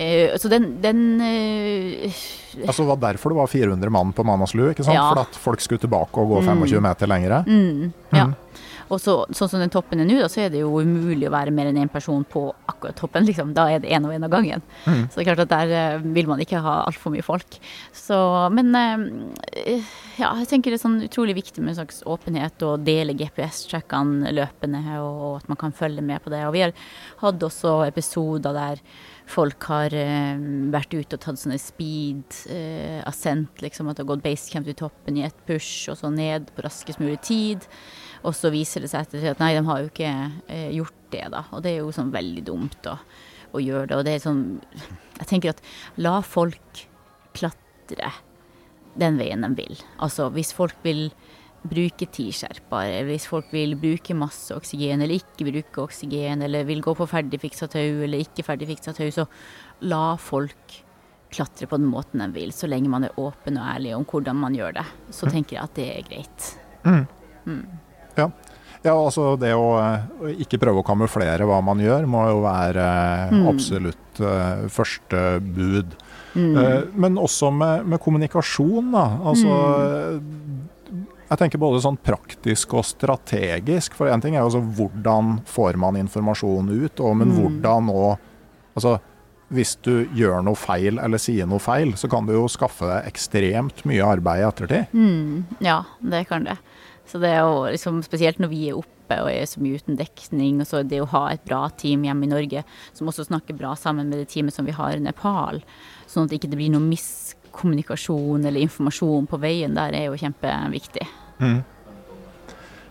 Uh, så den, den uh, Altså, det var derfor det var 400 mann på Manaslu, ikke sant? Ja. For at folk skulle tilbake og gå 25 meter lengre. Ja. Og så, sånn som den toppen er nå, så er det jo umulig å være mer enn én person på akkurat toppen. Liksom. Da er det én og én av gangen. Så det er klart at der eh, vil man ikke ha altfor mye folk. Så, men eh, ja, jeg tenker det er sånn utrolig viktig med en slags åpenhet og dele GPS-trackene løpende, og at man kan følge med på det. Og vi har hatt også episoder der folk har eh, vært ute og tatt sånne speed eh, ascent, liksom at det har gått basecamp til toppen i ett push, og så ned på raskest mulig tid. Og så viser det seg etter at nei, de har jo ikke eh, gjort det, da. Og det er jo sånn veldig dumt å, å gjøre det. Og det er sånn Jeg tenker at la folk klatre den veien de vil. Altså hvis folk vil bruke T-skjerper, eller hvis folk vil bruke masse oksygen eller ikke bruke oksygen, eller vil gå på ferdigfiksa tau eller ikke ferdigfiksa tau, så la folk klatre på den måten de vil, så lenge man er åpen og ærlig om hvordan man gjør det. Så tenker jeg at det er greit. Ja. ja, altså det å eh, ikke prøve å kamuflere hva man gjør, må jo være mm. absolutt uh, første bud. Eh, men også med, med kommunikasjon, da. Altså Jeg tenker både sånn praktisk og strategisk. For én ting er jo altså hvordan får man informasjon ut, og men hvordan og Altså hvis du gjør noe feil eller sier noe feil, så kan du jo skaffe deg ekstremt mye arbeid i ettertid. Ja, det kan det. Så det er jo liksom, spesielt når vi er oppe og er så mye uten dekning, og så det å ha et bra team hjemme i Norge som også snakker bra sammen med det teamet som vi har i Nepal, sånn at det ikke blir noe miskommunikasjon eller informasjon på veien der, er jo kjempeviktig.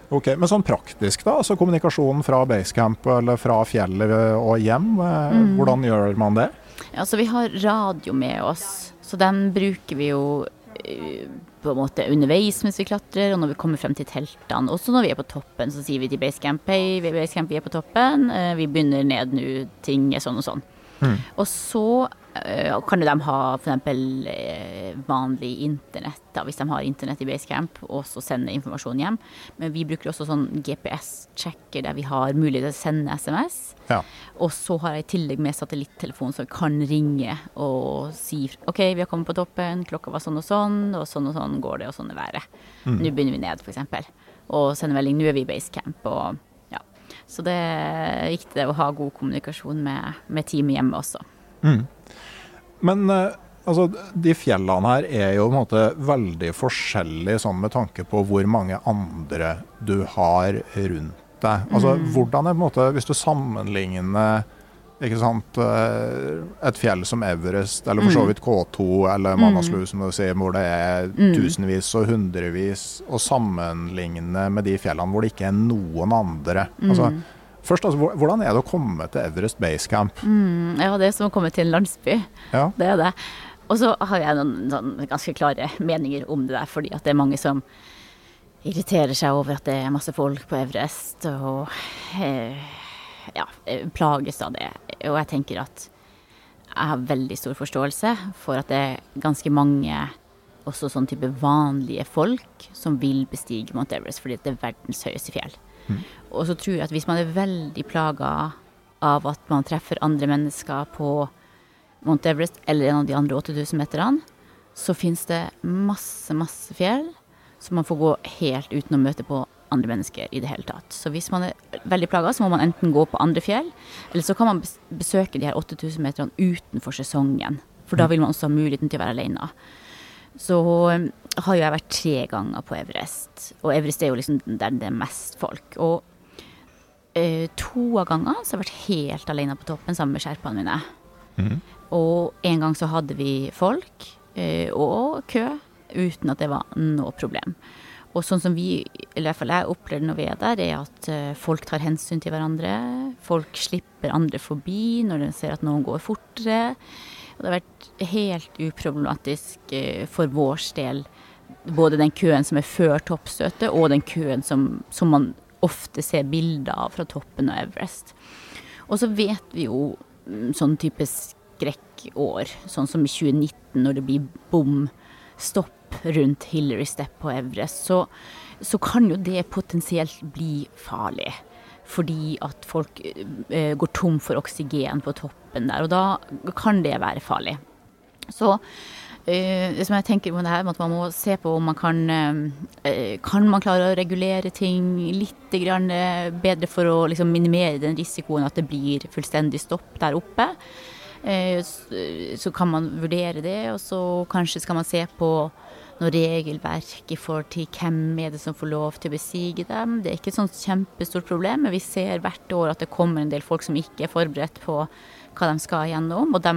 Ok, Men sånn praktisk, da? altså Kommunikasjonen fra basecamp eller fra fjellet og hjem. Mm. Hvordan gjør man det? Ja, så vi har radio med oss, så den bruker vi jo eh, på en måte underveis mens vi klatrer, og når vi kommer frem til teltene. Også når vi er på toppen, så sier vi til Basecamp hey, vi Basecamp, vi er på toppen, eh, vi begynner ned nå, ting er sånn og sånn. Og så eh, kan jo de ha f.eks. Eh, vanlig internett, da, hvis de har internett i Basecamp, og så sende informasjon hjem. Men vi bruker også sånn GPS-checker der vi har mulighet til å sende SMS. Ja. Og så har jeg i tillegg med satellittelefon, som kan ringe og si OK, vi har kommet på toppen, klokka var sånn og sånn, og sånn og sånn går det, og sånn er været. Nå begynner vi ned, f.eks. Og sende melding. Nå er vi i basecamp. Og ja. Så det er viktig det å ha god kommunikasjon med, med teamet hjemme også. Men eh, altså, de fjellene her er jo på en måte veldig forskjellige sånn med tanke på hvor mange andre du har rundt deg. Altså, Hvordan er på en måte, hvis du sammenligner ikke sant, eh, et fjell som Everest, eller for så vidt K2 eller Manaslu, som du sier, hvor det er tusenvis og hundrevis, og sammenligne med de fjellene hvor det ikke er noen andre. Altså, først, altså, Hvordan er det å komme til Everest Base Camp? Ja, det er som å komme til en landsby. Ja. Det er det. Og så har jeg noen sånn, ganske klare meninger om det der, fordi at det er mange som irriterer seg over at det er masse folk på Everest, og eh, ja, plages av det. Og jeg tenker at jeg har veldig stor forståelse for at det er ganske mange også sånn type vanlige folk som vil bestige Mount Everest fordi det er verdens høyeste fjell. Og så tror jeg at hvis man er veldig plaga av at man treffer andre mennesker på Mount Everest eller en av de andre 8000 meterne, så finnes det masse, masse fjell som man får gå helt uten å møte på andre mennesker i det hele tatt. Så hvis man er veldig plaga, så må man enten gå på andre fjell, eller så kan man besøke de her 8000 meterne utenfor sesongen. For da vil man også ha muligheten til å være alene. Så um, har jo jeg vært tre ganger på Everest, og Everest er jo liksom der det er mest folk. Og eh, to av gangene så har jeg vært helt alene på toppen sammen med sherpaene mine. Og en gang så hadde vi folk eh, og kø uten at det var noe problem. Og sånn som vi, eller i hvert fall jeg opplever når vi er der, er at eh, folk tar hensyn til hverandre. Folk slipper andre forbi når de ser at noen går fortere. Og det har vært helt uproblematisk for vår del. Både den køen som er før toppstøtet, og den køen som, som man ofte ser bilder av fra toppen av Everest. Og så vet vi jo mm, sånn type skrekkår, sånn som i 2019 når det blir bomstopp rundt Hillary Step på Everest, så, så kan jo det potensielt bli farlig. Fordi at folk eh, går tom for oksygen på toppen der, og da kan det være farlig. Så eh, som jeg tenker på det her, at man må se på om man kan eh, Kan man klare å regulere ting litt eh, bedre for å liksom, minimere den risikoen at det blir fullstendig stopp der oppe. Eh, så kan man vurdere det, og så kanskje skal man se på noe regelverk i forhold til hvem er det som får lov til å besige dem. Det er ikke et sånt kjempestort problem, men vi ser hvert år at det kommer en del folk som ikke er forberedt på hva de skal gjennom. Og de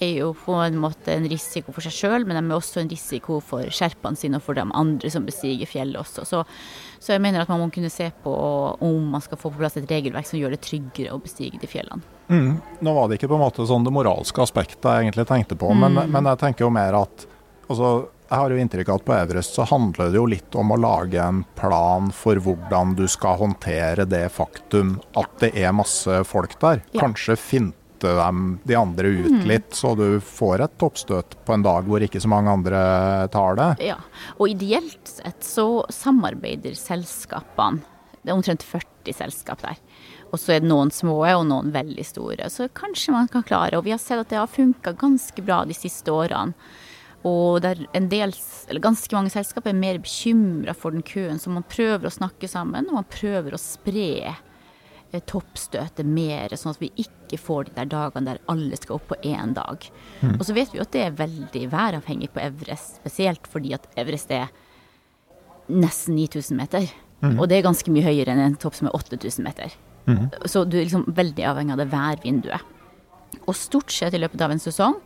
er jo på en måte en risiko for seg sjøl, men de er også en risiko for sherpaene sine og for de andre som bestiger fjellet også. Så, så jeg mener at man må kunne se på om man skal få på plass et regelverk som gjør det tryggere å bestige de fjellene. Mm. Nå var det ikke på en måte sånn det moralske aspektet jeg egentlig tenkte på, men, men jeg tenker jo mer at altså, jeg har jo inntrykk av at på Everest så handler det jo litt om å lage en plan for hvordan du skal håndtere det faktum at det er masse folk der. Ja. Kanskje finte dem, de andre ut litt, så du får et toppstøt på en dag hvor ikke så mange andre tar det. Ja, og ideelt sett så samarbeider selskapene. Det er omtrent 40 selskap der. Og så er det noen små og noen veldig store. Så kanskje man kan klare. Og vi har sett at det har funka ganske bra de siste årene. Og det er en del, eller ganske mange selskap er mer bekymra for den køen, så man prøver å snakke sammen, og man prøver å spre eh, toppstøtet mer, sånn at vi ikke får de der dagene der alle skal opp på én dag. Og så vet vi jo at det er veldig væravhengig på Everest, spesielt fordi at Everest er nesten 9000 meter. Og det er ganske mye høyere enn en topp som er 8000 meter. Så du er liksom veldig avhengig av det værvinduet. Og stort sett i løpet av en sesong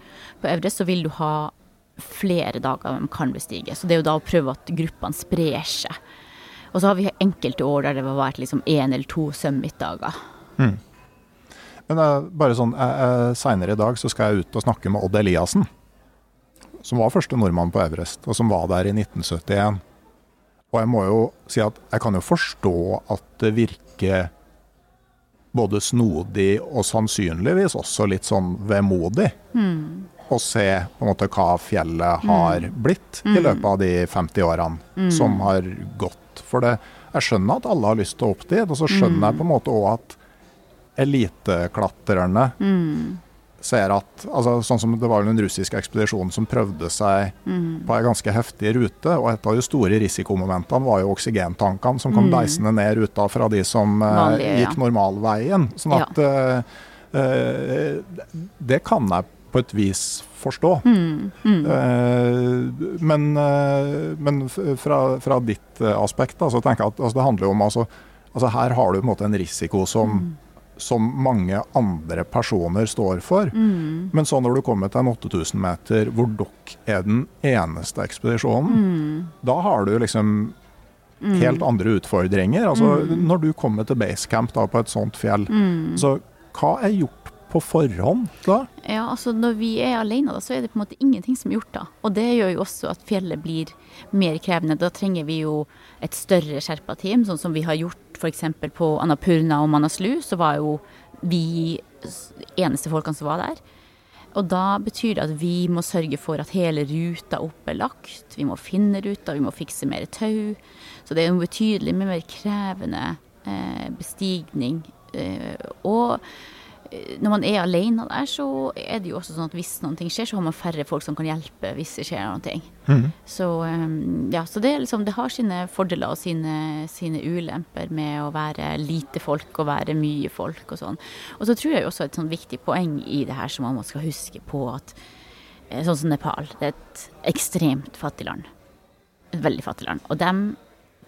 på Everest så vil du ha flere dager de kan bestige. Så det er jo da å prøve at gruppene sprer seg. Og så har vi enkelte år der det har vært liksom én eller to summit-dager. Men uh, bare sånn, uh, eh, senere i dag så skal jeg ut og snakke med Odd Eliassen, som var første nordmann på Everest, og som var der i 1971. Og jeg må jo si at jeg kan jo forstå at det virker både snodig og sannsynligvis også litt sånn vemodig å se på en måte hva fjellet har blitt i løpet av de 50 årene som har gått. For det, jeg skjønner at alle har lyst til å opp dit, og så skjønner jeg på en måte òg at eliteklatrerne ser at altså, Sånn som det var en russisk ekspedisjon som prøvde seg på ei ganske heftig rute, og et av de store risikomomentene var jo oksygentankene som kom deisende ned ruta fra de som eh, Vanlige, ja. gikk normalveien. Sånn at eh, eh, Det kan jeg på et vis forstå. Eh, men eh, men fra, fra ditt eh, aspekt da, så tenker jeg at altså, det handler om altså, altså Her har du på en måte en risiko som, som mange andre personer står for. Men så når du kommer til en 8000 meter hvor dere er den eneste ekspedisjonen, da har du liksom helt andre utfordringer. Altså, Når du kommer til basecamp da, på et sånt fjell, så hva er gjort på forhånd da? Ja, altså når vi er alene, da, så er det på en måte ingenting som er gjort da. Og det gjør jo også at fjellet blir mer krevende. Da trenger vi jo et større skjerpa team, sånn som vi har gjort f.eks. på Annapurna og Manaslu. Så var jo vi eneste folkene som var der. Og da betyr det at vi må sørge for at hele ruta opp er lagt. Vi må finne ruta, vi må fikse mer tau. Så det er en betydelig mer krevende eh, bestigning. Eh, og når man er alene der, så er det jo også sånn at hvis noe skjer, så har man færre folk som kan hjelpe hvis det skjer noe. Mm. Så, um, ja, så det, liksom, det har sine fordeler og sine, sine ulemper med å være lite folk og være mye folk og sånn. Og så tror jeg også et sånn viktig poeng i det her som man skal huske på at eh, sånn som Nepal, det er et ekstremt fattig land. Et veldig fattig land. Og de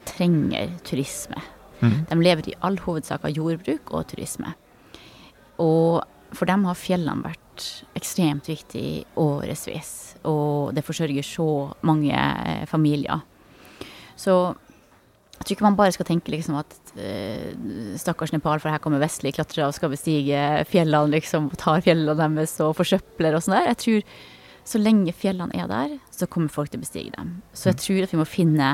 trenger turisme. De lever i all hovedsak av jordbruk og turisme. Og for dem har fjellene vært ekstremt viktig i årevis. Og det forsørger så mange eh, familier. Så jeg tror ikke man bare skal tenke liksom at eh, stakkars Nepal, for her kommer vestlige klatrere og skal bestige fjellene liksom, og tar fjellene deres og forsøpler og sånn der. Jeg tror så lenge fjellene er der, så kommer folk til å bestige dem. Så jeg tror at vi må finne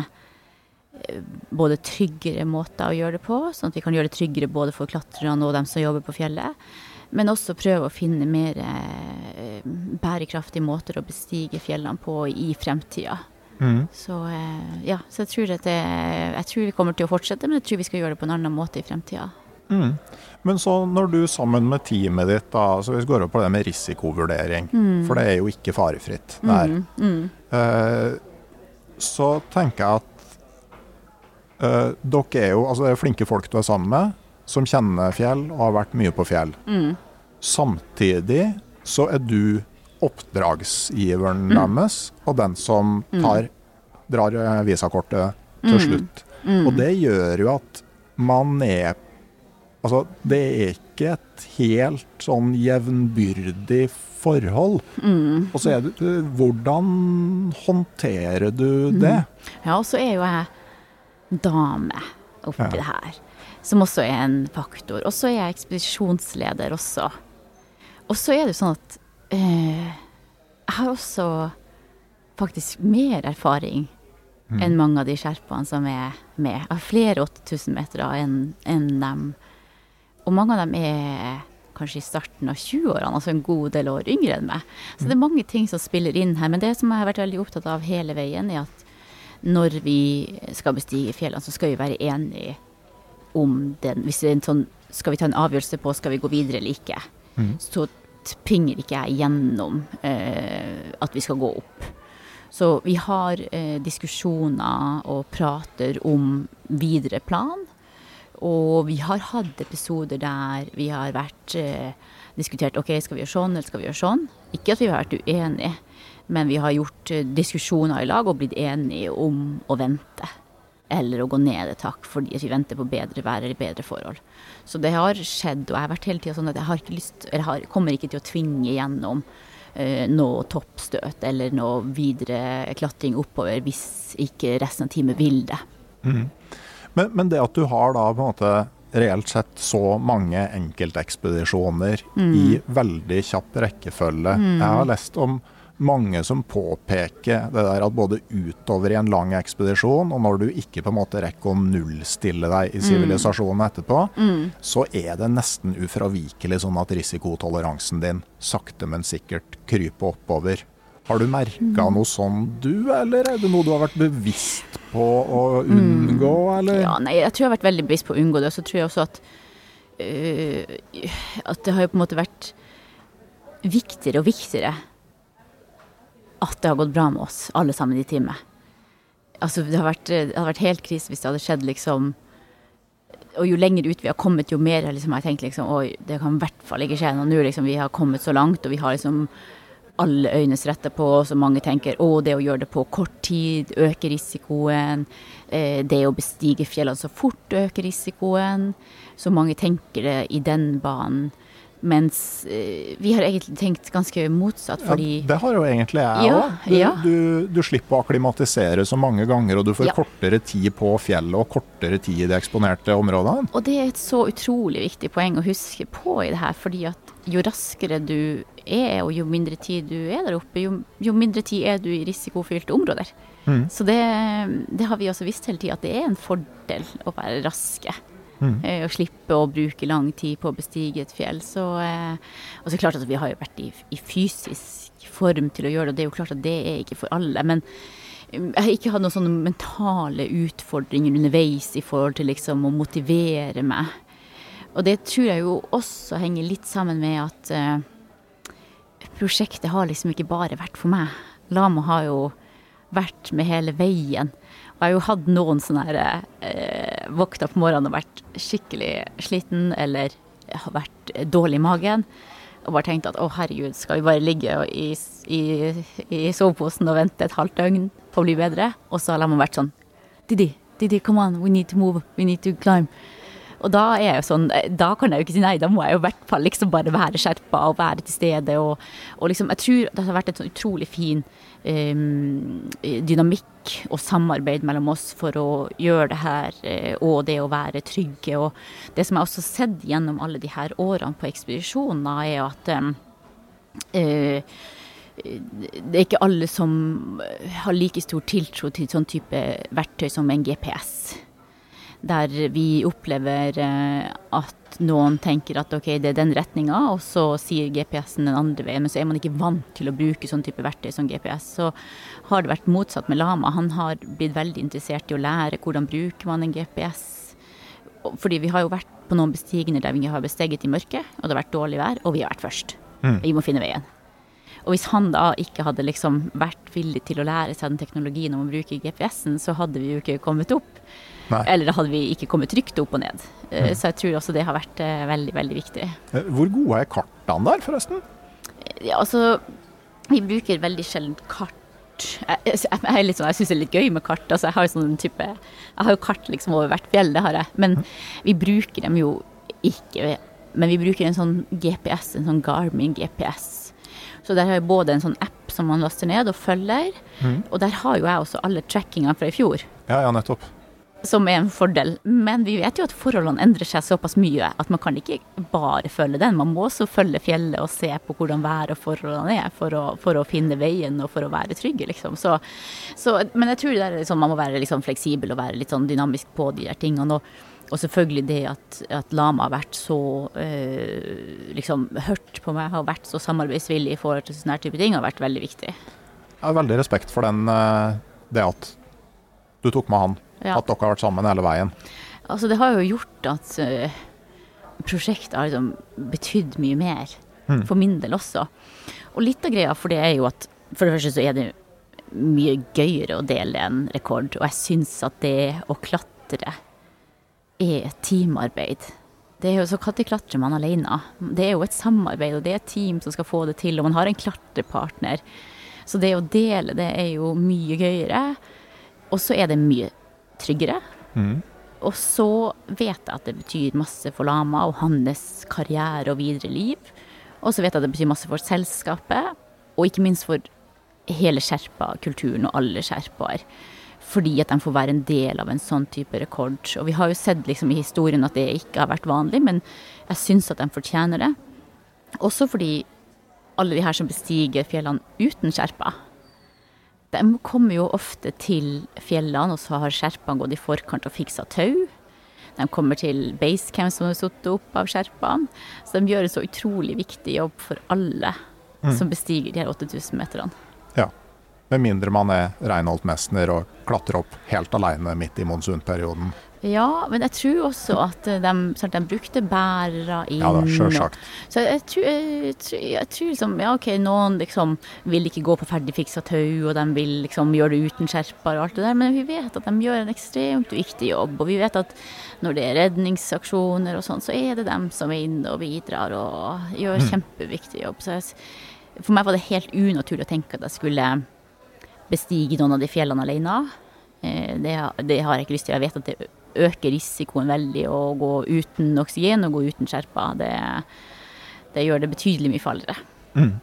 både tryggere måter å gjøre det på, sånn at vi kan gjøre det tryggere både for klatrerne og dem som jobber på fjellet. Men også prøve å finne mer eh, bærekraftige måter å bestige fjellene på i fremtida. Mm. Så eh, ja, så jeg tror, det, jeg tror vi kommer til å fortsette, men jeg tror vi skal gjøre det på en annen måte i fremtida. Mm. Men så når du sammen med teamet ditt, da, så vi går opp på det med risikovurdering, for det er jo ikke farefritt. der. Mm, mm, Eh, så tenker jeg at eh, dere er jo altså er flinke folk du er sammen med, som kjenner fjell og har vært mye på fjell. mm. Samtidig så er du oppdragsgiveren deres, og den som tar, drar eh, visakortet til slutt. Og det gjør jo at man er Altså, det er ikke et helt sånn jevnbyrdig forhold. Og så er det Hvordan håndterer du det? Ja, og så er jo jeg dame oppi Ja. det her, som også er en faktor. Og så er jeg ekspedisjonsleder også. Og så er det jo sånn at eh, jeg har også faktisk mer erfaring enn mange av de sherpaene som er med. Jeg har flere 8000 meter enn enn dem. Og mange av dem er kanskje i starten av 20-årene, altså en god del år yngre enn meg. Så det er mange ting som spiller inn her. Men det som jeg har vært veldig opptatt av hele veien, er at når vi skal bestige fjellene, så skal vi være enige om den. Hvis det er en sånn, skal vi ta en avgjørelse på skal vi gå videre eller ikke, så tvinger ikke jeg gjennom eh, at vi skal gå opp. Så vi har eh, diskusjoner og prater om videre plan. Og vi har hatt episoder der vi har vært eh, diskutert ok, skal vi gjøre sånn eller skal vi gjøre sånn. Ikke at vi har vært uenige, men vi har gjort eh, diskusjoner i lag og blitt enige om å vente. Eller å gå ned et hakk fordi vi venter på bedre vær eller bedre forhold. Så det har skjedd, og jeg har vært hele tida sånn at jeg har ikke lyst, eller har, kommer ikke til å tvinge gjennom eh, noe toppstøt eller noe videre klatring oppover hvis ikke resten av teamet vil det. Men, men det at du har da på en måte reelt sett så mange enkeltekspedisjoner i veldig kjapp rekkefølge. Jeg har lest om mange som påpeker det der at både utover i en lang ekspedisjon, og når du ikke på en måte rekker å nullstille deg i sivilisasjonen etterpå, så er det nesten ufravikelig sånn at risikotoleransen din sakte, men sikkert kryper oppover. Har du merka noe sånn du, eller er det noe du har vært bevisst på å unngå, eller? Ja, nei, jeg tror jeg har vært veldig bevisst på å unngå det. Og så tror jeg også at øh, At det har jo på en måte vært viktigere og viktigere at det har gått bra med oss, alle sammen i teamet. Altså, det har vært, det hadde vært helt krise hvis det hadde skjedd liksom Og jo lenger ut vi har kommet, jo mer liksom, har jeg tenkt liksom Oi, det kan i hvert fall ikke skje noe nå. Liksom, vi har kommet så langt, og vi har liksom alle øynes retta på oss, og mange tenker å, det å gjøre det på kort tid øker risikoen. Eh, det å bestige fjellene så fort øker risikoen. Så mange tenker det i den banen. Mens eh, vi har egentlig tenkt ganske motsatt, fordi ja, det har jo egentlig jeg Ja. Du, ja. du, du slipper å akklimatisere så mange ganger, og du får kortere tid på fjellet og kortere tid i de eksponerte områdene. Og det er et så utrolig viktig poeng å huske på i det her, fordi at jo raskere du er, og jo mindre tid du er der oppe, jo, jo mindre tid er du i risikofylte områder. Så det, det har vi også visst hele tida, at det er en fordel å være raske. Mm. Eh, og slippe å bruke lang tid på å bestige et fjell. Så, eh, og så klart at vi har jo vært i, i, fysisk form til å gjøre det, og det er jo klart at det er ikke for alle. Men mm, jeg har ikke hatt noen sånne mentale utfordringer underveis i forhold til liksom å motivere meg. Og det tror jeg jo også henger litt sammen med at eh, prosjektet har liksom ikke bare vært for meg. Lama har jo vært med hele veien. Jeg har jo hatt noen sånne her eh, Våkna på morgenen og vært skikkelig sliten eller har vært dårlig i magen. Og bare tenkt at å herregud, skal vi bare ligge i, i, i soveposen og vente et halvt døgn på å bli bedre? Og så har de vært sånn Didi, Didi, come on, we need to move, we need to climb. Og da er jeg jo sånn, da kan jeg jo ikke si nei, da må jeg jo i hvert fall liksom bare være skjerpa og være til stede. Og, og, liksom, jeg tror det har vært en sånn utrolig fin dynamikk og samarbeid mellom oss for å gjøre det her, eh, og det å være trygge. Og det som jeg også har sett gjennom alle de her årene på ekspedisjonen, er at det er ikke alle som har like stor tiltro til sånn type verktøy som en GPS der vi opplever eh, at noen tenker at ok, det er den retninga, og så sier GPS-en den andre veien. Men så er man ikke vant til å bruke sånn type verktøy som GPS. Så har det vært motsatt med Lama. Han har blitt veldig interessert i å lære hvordan bruker man en GPS. Fordi vi har jo vært på noen bestigende der vi har besteget i mørket, og det har vært dårlig vær, og vi har vært først. Mm. Vi må finne veien. Og hvis han da ikke hadde liksom vært villig til å lære seg den teknologien om å bruke GPS-en, så hadde vi jo ikke kommet opp. Nei. Eller da hadde vi ikke kommet trygt opp og ned. Mm. Så jeg tror også det har vært eh, veldig, veldig viktig. Eh, hvor gode er kartene der, forresten? Ja, altså Vi bruker veldig sjelden kart. Jeg, jeg, jeg, sånn, jeg syns det er litt gøy med kart. Altså, jeg har jo sånn type Jeg har jo kart liksom over hvert fjell, det har jeg. Men mm. vi bruker dem jo ikke. Men vi bruker en sånn GPS, en sånn Garmin GPS. Så der har jeg både en sånn app som man laster ned og følger, mm. og der har jo jeg også alle trackingene fra i fjor. Ja, ja, nettopp som er en fordel. Men vi vet jo at forholdene endrer seg såpass mye at man kan ikke bare følge den. Man må også følge fjellet og se på hvordan været og forholdene er for å, for å finne veien og for å være trygge, liksom. Så, så, men jeg tror det er liksom, man må være liksom fleksibel og være litt sånn dynamisk på de der tingene. Og, og selvfølgelig det at, at, Lama har vært så øh, liksom hørt på meg, har vært så samarbeidsvillig i forhold til sånne type ting, har vært veldig viktig. Jeg har veldig respekt for den, eh, det at du tok med han ja. At dere har vært sammen hele veien. Altså, det har jo gjort at uh, prosjektet har liksom betydd mye mer. Mm. For min del også. Og litt av greia for det er jo at for det første så er det mye gøyere å dele en rekord. Og jeg syns at det å klatre er et teamarbeid. Det er jo så Når klatrer man alene? Det er jo et samarbeid, og det er et team som skal få det til. Og man har en klatrepartner. Så det å dele det er jo mye gøyere. Og så er det mye tryggere. Mm. Og så vet jeg at det betyr masse for Lama og hans karriere og videre liv. Og så vet jeg at det betyr masse for selskapet, og ikke minst for hele Sherpa-kulturen og alle sherpaer. Fordi at de får være en del av en sånn type rekord. Og vi har jo sett liksom i historien at det ikke har vært vanlig, men jeg syns at de fortjener det. Også fordi alle de her som bestiger fjellene uten Sherpa, de kommer jo ofte til fjellene, og så har sherpaene gått i forkant og fiksa tau. De kommer til basecamp som er satt opp av sherpaene. Så de gjør en så utrolig viktig jobb for alle mm. som bestiger de her 8000 meterne. Ja. Med mindre man er Reinhold Messner og klatrer opp helt alene midt i monsunperioden. Ja, men jeg tror også at de, de brukte bærere inn. Ja da, sjølsagt. Så jeg tror, jeg, tror, jeg tror, liksom Ja, OK, noen liksom vil ikke gå på ferdigfiksa tau, og de vil liksom gjøre det uten skjerper og alt det der, men vi vet at de gjør en ekstremt viktig jobb. Og vi vet at når det er redningsaksjoner og sånn, så er det dem som er inne og bidrar og gjør mm. kjempeviktig jobb. Så jeg, for meg var det helt unaturlig å tenke at jeg skulle bestige noen av de fjellene alene. Eh, det, det har jeg ikke lyst til. Jeg vet at det øker risikoen veldig å gå uten oksygen og gå uten skjerpa. Det, det gjør det betydelig mye farligere. Mm.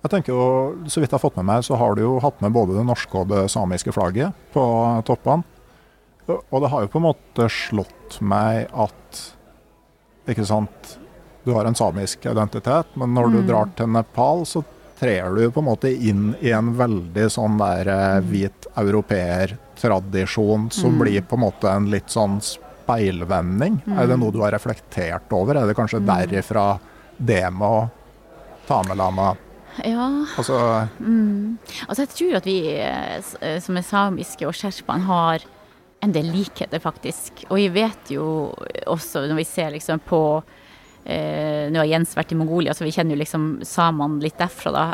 Jeg tenker jo, Så vidt jeg har fått med meg, så har du jo hatt med både det norske og det samiske flagget på toppene. Og det har jo på en måte slått meg at ikke sant, du har en samisk identitet, men når du mm. drar til Nepal, så trer du på en måte inn i en veldig sånn der eh, hvit europeer-tradisjon som mm. blir på en måte en litt sånn speilvending? Er det noe du har reflektert over? Er det kanskje derifra det med å ta med lama Ja, Altså mm. altså jeg tror at vi eh, eh, som er samiske og sherpaen har en del likheter, faktisk. Og vi vet jo også når vi ser liksom på Nå har Jens vært i Mongolia, så vi kjenner jo liksom samene litt derfra, da.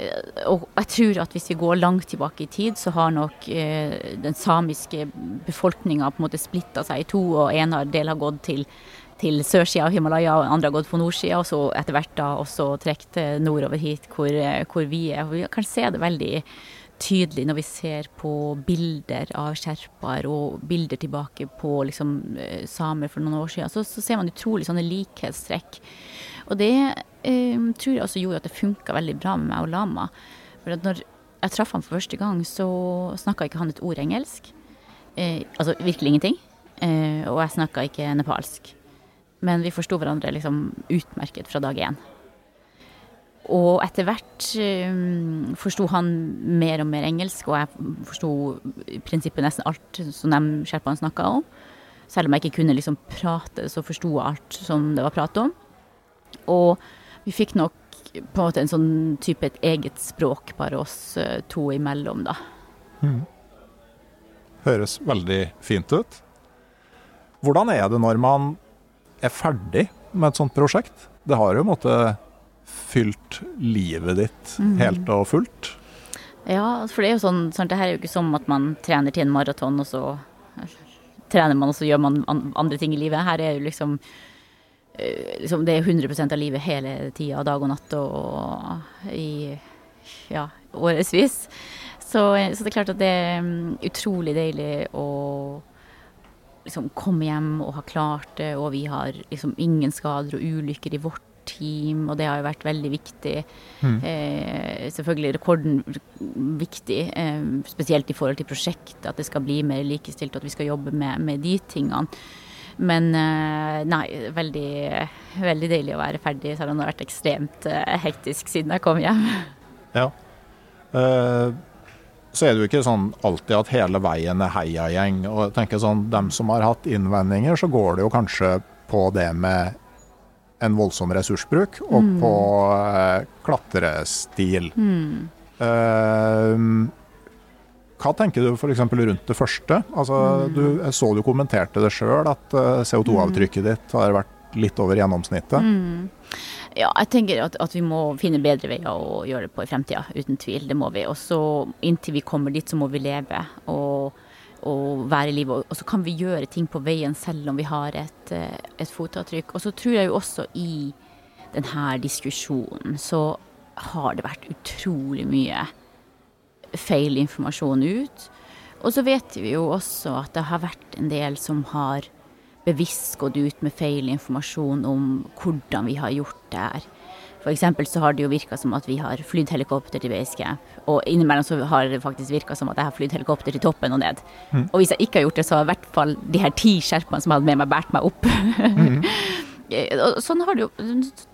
Eh, og jeg tror at hvis vi går langt tilbake i tid, så har nok eh, den samiske befolkninga på en måte splitta seg i to, og en del har gått til, til sørsida av Himalaya, og andre har gått på nordsida, og så etter hvert da også trukket nordover hit hvor, eh, hvor vi er. Og vi kan se det veldig tydelig når vi ser på bilder av sherpaer og bilder tilbake på liksom, eh, samer for noen år siden, så, så ser man utrolig sånne likhetstrekk. Og det eh, tror jeg også gjorde at det funka veldig bra med meg og Lama. For når jeg traff ham for første gang, så snakka ikke han et ord engelsk. Eh, altså virkelig ingenting. Eh, og jeg snakka ikke nepalsk. Men vi forsto hverandre liksom utmerket fra dag én. Og etter hvert um, forsto han mer og mer engelsk, og jeg forsto i prinsippet nesten alt som de sherpaene snakka om. Selv om jeg ikke kunne liksom prate, så forsto jeg alt som det var prat om. Og vi fikk nok på en måte en sånn type et eget språk bare oss eh, to imellom, da. Høres veldig fint ut. Hvordan er det når man er ferdig med et sånt prosjekt? Det har jo måtte fylt livet ditt helt og fullt. Ja, for det er jo sånn, sånn det her er jo ikke som at man trener til en maraton, og så trener man, og så gjør man andre ting i livet. Her er jo liksom, eh, liksom Det er 100% av livet hele tida, dag og natt og i ja, årevis. Så, så det er klart at det er mm, utrolig deilig å liksom komme hjem og ha klart det, og vi har liksom ingen skader og ulykker i vårt team, og det har jo vært veldig viktig. Eh, selvfølgelig rekorden viktig, eh, spesielt i forhold til prosjektet, at det skal bli mer likestilt, og at vi skal jobbe med, med de tingene. Men eh, nei, veldig, veldig deilig å være ferdig, selv om det har vært ekstremt eh, hektisk siden jeg kom hjem. Ja. Eh, så er det jo ikke sånn alltid at hele veien er heiagjeng. Og jeg tenker sånn, dem som har hatt innvendinger, så går det jo kanskje på det med en voldsom ressursbruk, og på eh, klatrestil. Eh, hva tenker du f.eks. rundt det første? Altså, du, jeg så du kommenterte det sjøl, at eh, CO2-avtrykket ditt har vært litt over gjennomsnittet. Ja, jeg tenker at, at vi må finne bedre veier å gjøre det på i fremtida, uten tvil. Det må vi. Og så inntil vi kommer dit, så må vi leve og, og være i livet. Og så kan vi gjøre ting på veien selv om vi har et, eh, et fotavtrykk. Og så tror jeg jo også i denne diskusjonen så har det vært utrolig mye feil informasjon ut. Og så vet vi jo også at det har vært en del som har bevisst gått ut med feil informasjon om hvordan vi har gjort det her. Eksempel så har det jo virka som at vi har flydd helikopter til basecamp, og innimellom så har det faktisk virka som at jeg har flydd helikopter til toppen og ned. Og hvis jeg ikke har gjort det, så har i hvert fall de her ti skjerpene som hadde med meg, båret meg opp. Og sånn har det jo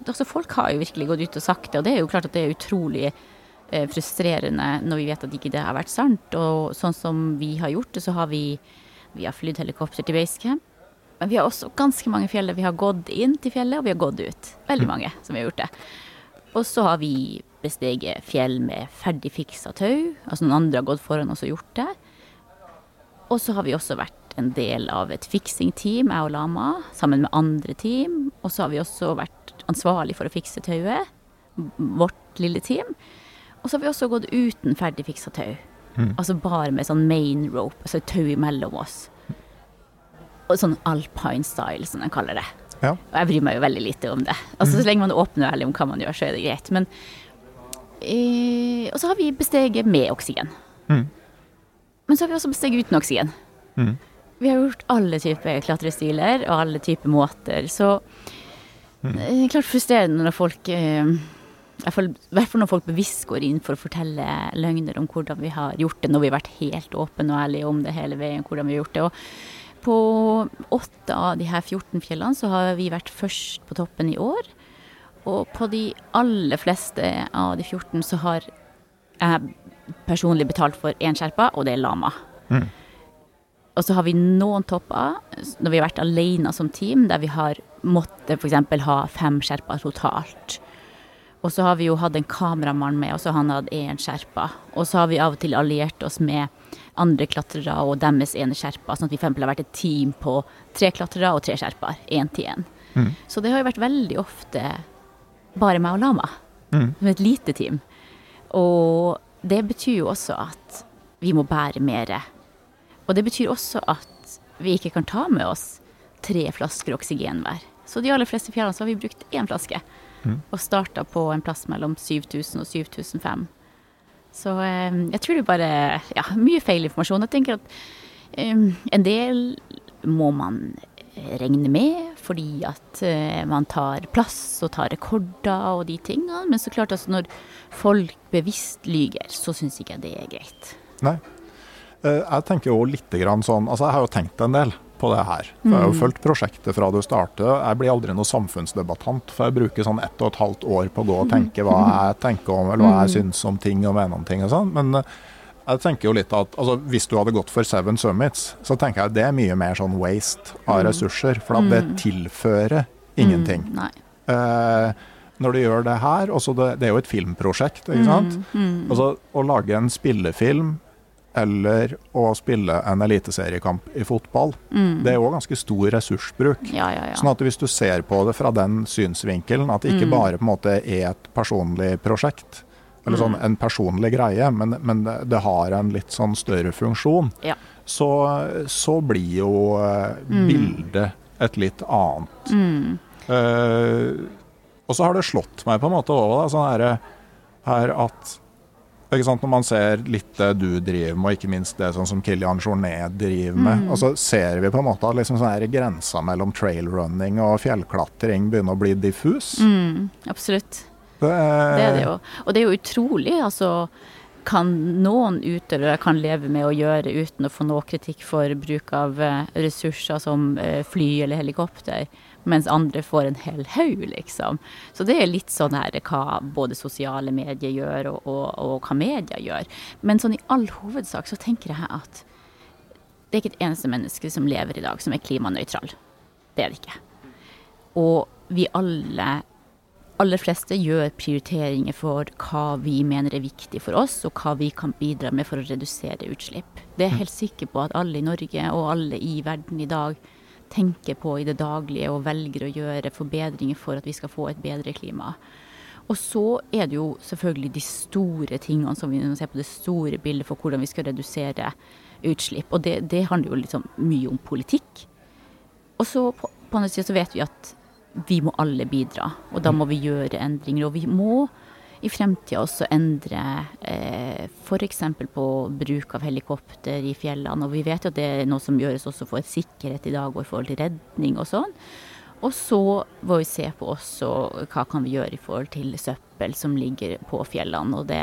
altså Folk har jo virkelig gått ut og sagt det, og det er jo klart at det er utrolig eh, frustrerende når vi vet at ikke det har vært sant. Og sånn som vi har gjort det, så har vi, vi har flydd helikopter til basecamp. Men vi har også ganske mange fjell der vi har gått inn til fjellet, og vi har gått ut. Veldig mange som har gjort det. Og så har vi besteget fjell med ferdig fiksa tau. Altså noen andre har gått foran oss og gjort det. Og så har vi også vært en del av et fiksingteam, jeg og Lama, sammen med andre team. Og så har vi også vært ansvarlig for å fikse tauet, vårt lille team. Og så har vi også gått uten ferdig fiksa tau. Altså bare med sånn main rope, altså tau imellom oss. Og sånn alpine style, som de kaller det. Ja. Og jeg bryr meg jo veldig lite om det. Altså Så lenge man er åpen og ærlig om hva man gjør, så er det greit. Men eh, Og så har vi besteget med oksygen. Mm. Men så har vi også besteget uten oksygen. Mm. Vi har gjort alle typer klatrestiler og alle typer måter, så det er klart frustrerende når folk eh, i hvert fall i hvert fall når folk bevisst går inn for å fortelle løgner om hvordan vi har gjort det, når vi har vært helt åpne og ærlige om det hele veien, hvordan vi har gjort det. Og på åtte av de her 14 fjellene så har vi vært først på toppen i år. Og på de aller fleste av de 14 så har jeg personlig betalt for én sherpa, og det er lama. Og så har vi noen topper når vi har vært alene som team, der vi har måttet f.eks. ha fem sherpa totalt. Og så har vi jo hatt en kameramann med, og så har han hatt én sherpa. Og så har vi av og til alliert oss med andre klatrere og deres ene sherpa, sånn at vi f.eks. har vært et team på tre klatrere og tre sherpaer, én til én. Mm. Så det har jo vært veldig ofte bare meg og Lama, Mm. som et lite team. Og det betyr jo også at vi må bære mer. Og det betyr også at vi ikke kan ta med oss tre flasker oksygen hver. Så de aller fleste fjellene så har vi brukt én flaske. Mm. Og starta på en plass mellom 7000 og 7005. Så eh, jeg tror det er bare ja, mye feil informasjon. Jeg tenker at eh, en del må man regne med fordi at eh, man tar plass og tar rekorder og de tingene. Men så klart altså når folk bevisst lyger, så syns ikke jeg det er greit. Nei. Eh, Jeg tenker jo litt sånn Altså, jeg har jo tenkt en del på det her. For Jeg har jo fulgt prosjektet fra du startet. Jeg blir aldri noen samfunnsdebattant, for jeg bruker sånn ett og et halvt år på å gå og tenke hva jeg tenker om, eller hva jeg syns om ting og mener om ting og sånn. Men eh, jeg tenker jo litt at altså, hvis du hadde gått for Seven Summits, så tenker jeg at det er mye mer sånn waste av ressurser. For at det tilfører ingenting. Mm. Eh, når du gjør det her også det, det er jo et filmprosjekt, ikke sant? Mm, Altså, å lage en spillefilm eller å spille en eliteseriekamp i fotball, mm. det er jo ganske stor ressursbruk. Ja, ja, ja. Sånn at hvis du ser på det fra den synsvinkelen, at det ikke Mm. bare på en måte er et personlig prosjekt, eller Mm. sånn en personlig greie, men, men det, har en litt sånn større funksjon, Ja. så, så blir jo eh, Mm. bildet et litt annet. Mm. Eh, og så har det slått meg på en måte òg, sånn her, her at Når man ser litt det du driver med, og ikke minst det sånn som Kilian Journet driver med, Mm. og så ser vi på en måte at liksom sånn grensa mellom trailrunning og fjellklatring begynner å bli diffus. Mm, absolutt. Det, Det er det jo. Og det er jo utrolig, altså. Kan noen utøvere kan leve med å gjøre uten å få noe kritikk for bruk av eh, ressurser som eh, fly eller helikopter, mens andre får en hel haug, liksom. Så det er litt sånn her hva både sosiale medier gjør, og, og, og hva media gjør. Men sånn i all hovedsak så tenker jeg at det er ikke et eneste menneske som lever i dag som er klimanøytral. Det er det ikke. Og vi alle aller fleste gjør prioriteringer for hva vi mener er viktig for oss, og hva vi kan bidra med for å redusere utslipp. Det er jeg helt sikker på at alle i Norge og alle i verden i dag tenker på i det daglige og velger å gjøre forbedringer for at vi skal få et bedre klima. Og så er det jo selvfølgelig de store tingene som vi må se på det store bildet for hvordan vi skal redusere utslipp. Og det, det handler jo liksom mye om politikk. Og så på, på andre siden så vet vi at vi må alle bidra, og da må vi gjøre endringer. Og vi må i fremtida også endre eh, f.eks. på bruk av helikopter i fjellene. Og vi vet jo at det er noe som gjøres også for sikkerhet i dag og i forhold til redning og sånn. Og så må vi se på også hva kan vi gjøre i forhold til søppel som ligger på fjellene. Og det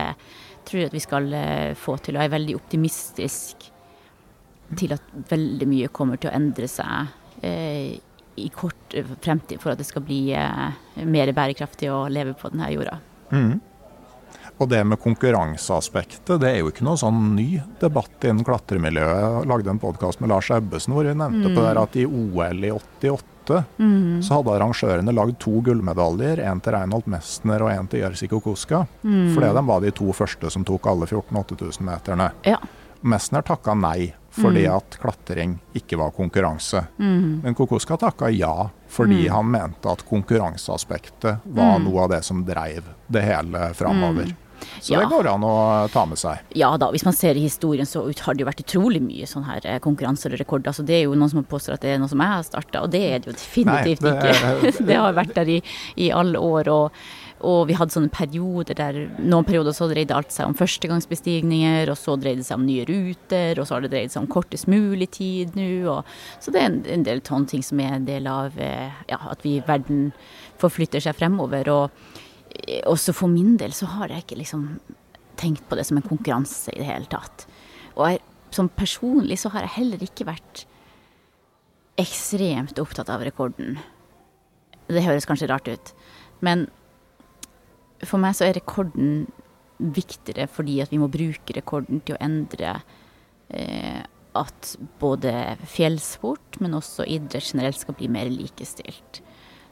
tror jeg at vi skal eh, få til. Og jeg er veldig optimistisk til at veldig mye kommer til å endre seg eh, i kort fremtid for at det skal bli eh, mer bærekraftig å leve på denne jorda. Mhm. Og det med konkurranseaspektet, det er jo ikke noe sånn ny debatt innen klatremiljøet. Jeg lagde en podkast med Lars Ebbesen hvor vi nevnte på det at i OL i 88 så hadde arrangørene lagd to gullmedaljer. En til Reinhold Mestner og en til Jerzy Kokoska. Fordi de var de to første som tok alle 14 8000-meterne. Ja. Mestner takka nei fordi at klatring ikke var konkurranse. Men Kokoska takka ja fordi han mente at konkurranseaspektet var noe av det som dreiv det hele framover. Så Ja. det går an å ta med seg. Ja da, hvis man ser i historien så har det jo vært utrolig mye sånn her eh, konkurranser og rekorder. Så det er jo noen som påstår at det er noe som jeg har starta, og det er det jo definitivt Nei, det ikke. det har vært der i, i alle år. og og vi hadde sånne perioder der noen perioder så dreide alt seg om førstegangsbestigninger, og så dreide det seg om nye ruter, og så har det dreid seg om kortest mulig tid nå. Så det er en, en del sånne ting som er en del av eh, ja, at vi i verden forflytter seg fremover. Og eh, også for min del så har jeg ikke liksom tenkt på det som en konkurranse i det hele tatt. Og jeg, som personlig så har jeg heller ikke vært ekstremt opptatt av rekorden. Det høres kanskje rart ut, men for meg så er rekorden viktigere fordi at vi må bruke rekorden til å endre eh, at både fjellsport, men også idrett generelt skal bli mer likestilt.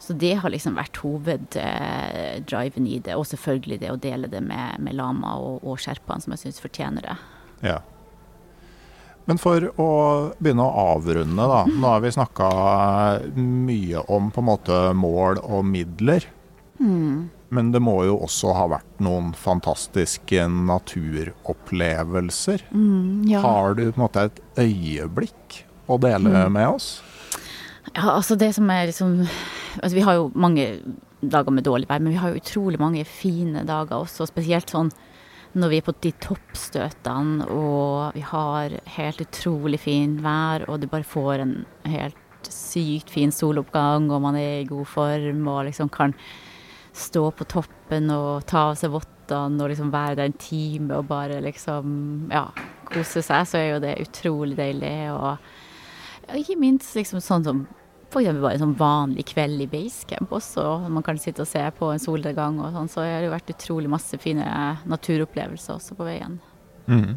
Så det har liksom vært hoveddriven i det, og selvfølgelig det å dele det med, med lama og, og sherpaen, som jeg syns fortjener det. Ja. Men for å begynne å avrunde, da. Nå har vi snakka mye om på en måte mål og midler. Mm. Men det må jo også ha vært noen fantastiske naturopplevelser. Mm, ja. Har du på en måte et øyeblikk å dele Mm. med oss? Ja, altså det som er liksom altså Vi har jo mange dager med dårlig vær, men vi har jo utrolig mange fine dager også. Spesielt sånn når vi er på de toppstøtene og vi har helt utrolig fin vær, og du bare får en helt sykt fin soloppgang, og man er i god form og liksom kan stå på toppen og ta av seg vottene og liksom være der en time og bare liksom ja, kose seg, så er jo det utrolig deilig. Og ikke minst liksom sånn som eksempel bare en sånn vanlig kveld i basecamp også. Man kan sitte og se på en solnedgang og sånn. Så har det vært utrolig masse fine naturopplevelser også på veien. Mm.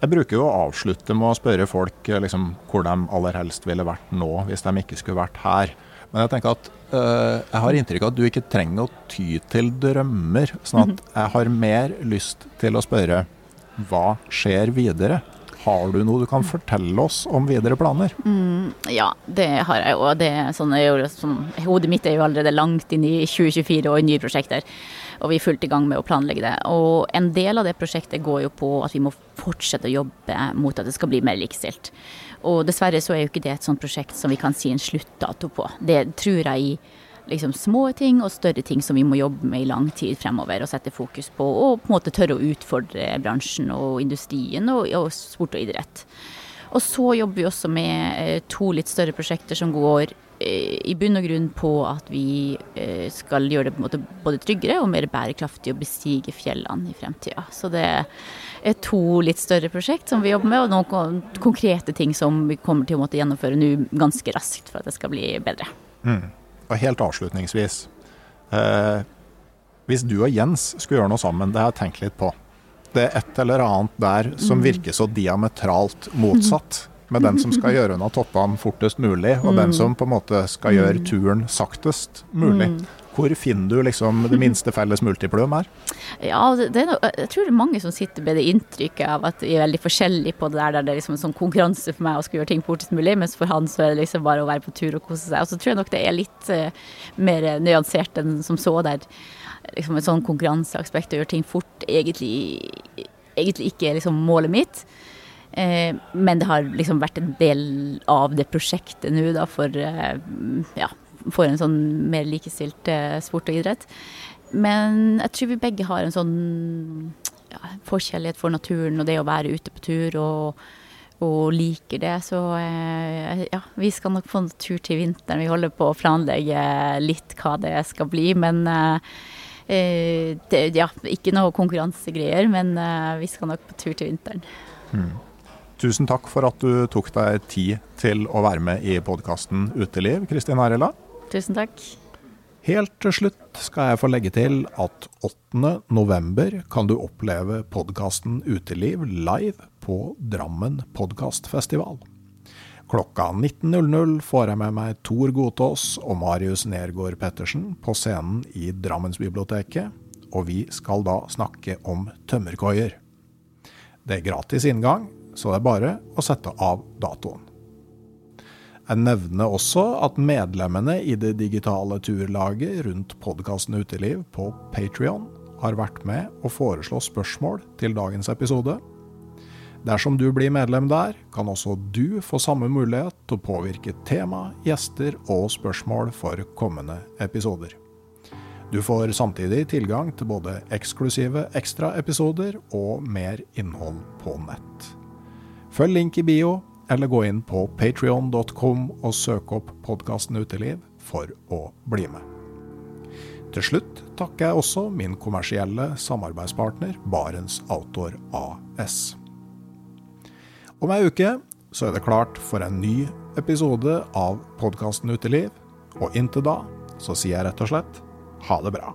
Jeg bruker jo å avslutte med å spørre folk eh, liksom, hvor de aller helst ville vært nå, hvis de ikke skulle vært her. Men jeg tenker at eh, jeg har inntrykk av at du ikke trenger å ty til drømmer. Sånn at jeg har mer lyst til å spørre hva skjer videre? Har du noe du kan fortelle oss om videre planer? Mm, ja, det har jeg jo. Det sånn, jeg jo hodet mitt er jo allerede langt inn i 2024 og i nye prosjekter. Og vi er fullt i gang med å planlegge det. Og en del av det prosjektet går jo på at vi må fortsette å jobbe mot at det skal bli mer likestilt. Og dessverre så er jo ikke det et sånt prosjekt som vi kan si en sluttdato på. Det tror jeg i liksom små ting og større ting som vi må jobbe med i lang tid fremover og sette fokus på. Og på en måte tørre å utfordre bransjen og industrien og, og sport og idrett. Og så jobber vi også med eh, to litt større prosjekter som går eh, i bunn og grunn på at vi eh, skal gjøre det på en måte både tryggere og mer bærekraftig å bestige fjellene i fremtida. Så det to litt større prosjekt som vi jobber med, og noen konkrete ting som vi kommer til å måtte gjennomføre nå ganske raskt for at det skal bli bedre. Og helt avslutningsvis. Eh, hvis du og Jens skulle gjøre noe sammen, det har jeg tenkt litt på. Det er et eller annet der som virker så diametralt motsatt. Med den som skal gjøre unna toppene fortest mulig, og den som på en måte skal gjøre turen saktest mulig. Hvor finner du liksom det minste felles multiplum her? Ja, noe, jeg tror det er mange som sitter med det inntrykket av at vi er veldig forskjellige på det der, der det er liksom en sånn konkurranse for meg å skulle gjøre ting fortest mulig, mens for han så er det liksom bare å være på tur og kose seg. Og så tror jeg nok det er litt uh, mer nyansert enn som så, der liksom et sånn konkurranseaspekt å gjøre ting fort egentlig, egentlig ikke er liksom målet mitt. Eh, men det har liksom vært en del av det prosjektet nå, da, for, eh, ja, for en sånn mer likestilt eh, sport og idrett. Men jeg tror vi begge har en sånn ja, forkjærlighet for naturen og det å være ute på tur og, og liker det. Så eh, ja, vi skal nok få en tur til vinteren. Vi holder på å planlegge litt hva det skal bli, men eh, eh, det, ja, ikke noe konkurransegreier, men eh, vi skal nok på tur til vinteren. Tusen takk for at du tok deg tid til å være med i podkasten Uteliv, Kristin Arela. Tusen takk. Helt til slutt skal jeg få legge til at 8. november kan du oppleve podkasten Uteliv live på Drammen podkastfestival. Klokka 19.00 får jeg med meg Tor Godtås og Marius Nergård Pettersen på scenen i Drammensbiblioteket, og vi skal da snakke om tømmerkoier. Det er gratis inngang, så det er bare å sette av datoen. Jeg nevner også at medlemmene i det digitale turlaget rundt podkasten Uteliv på Patrion har vært med å foreslå spørsmål til dagens episode. Dersom du blir medlem der, kan også du få samme mulighet til å påvirke tema, gjester og spørsmål for kommende episoder. Du får samtidig tilgang til både eksklusive ekstraepisoder og mer innhold på nett. Følg link i bio, eller gå inn på patrion.com og søk opp podkasten Uteliv for å bli med. Til slutt takker jeg også min kommersielle samarbeidspartner Barents Outdoor AS. Om ei uke så er det klart for en ny episode av podkasten Uteliv, og inntil da så sier jeg rett og slett ha det bra.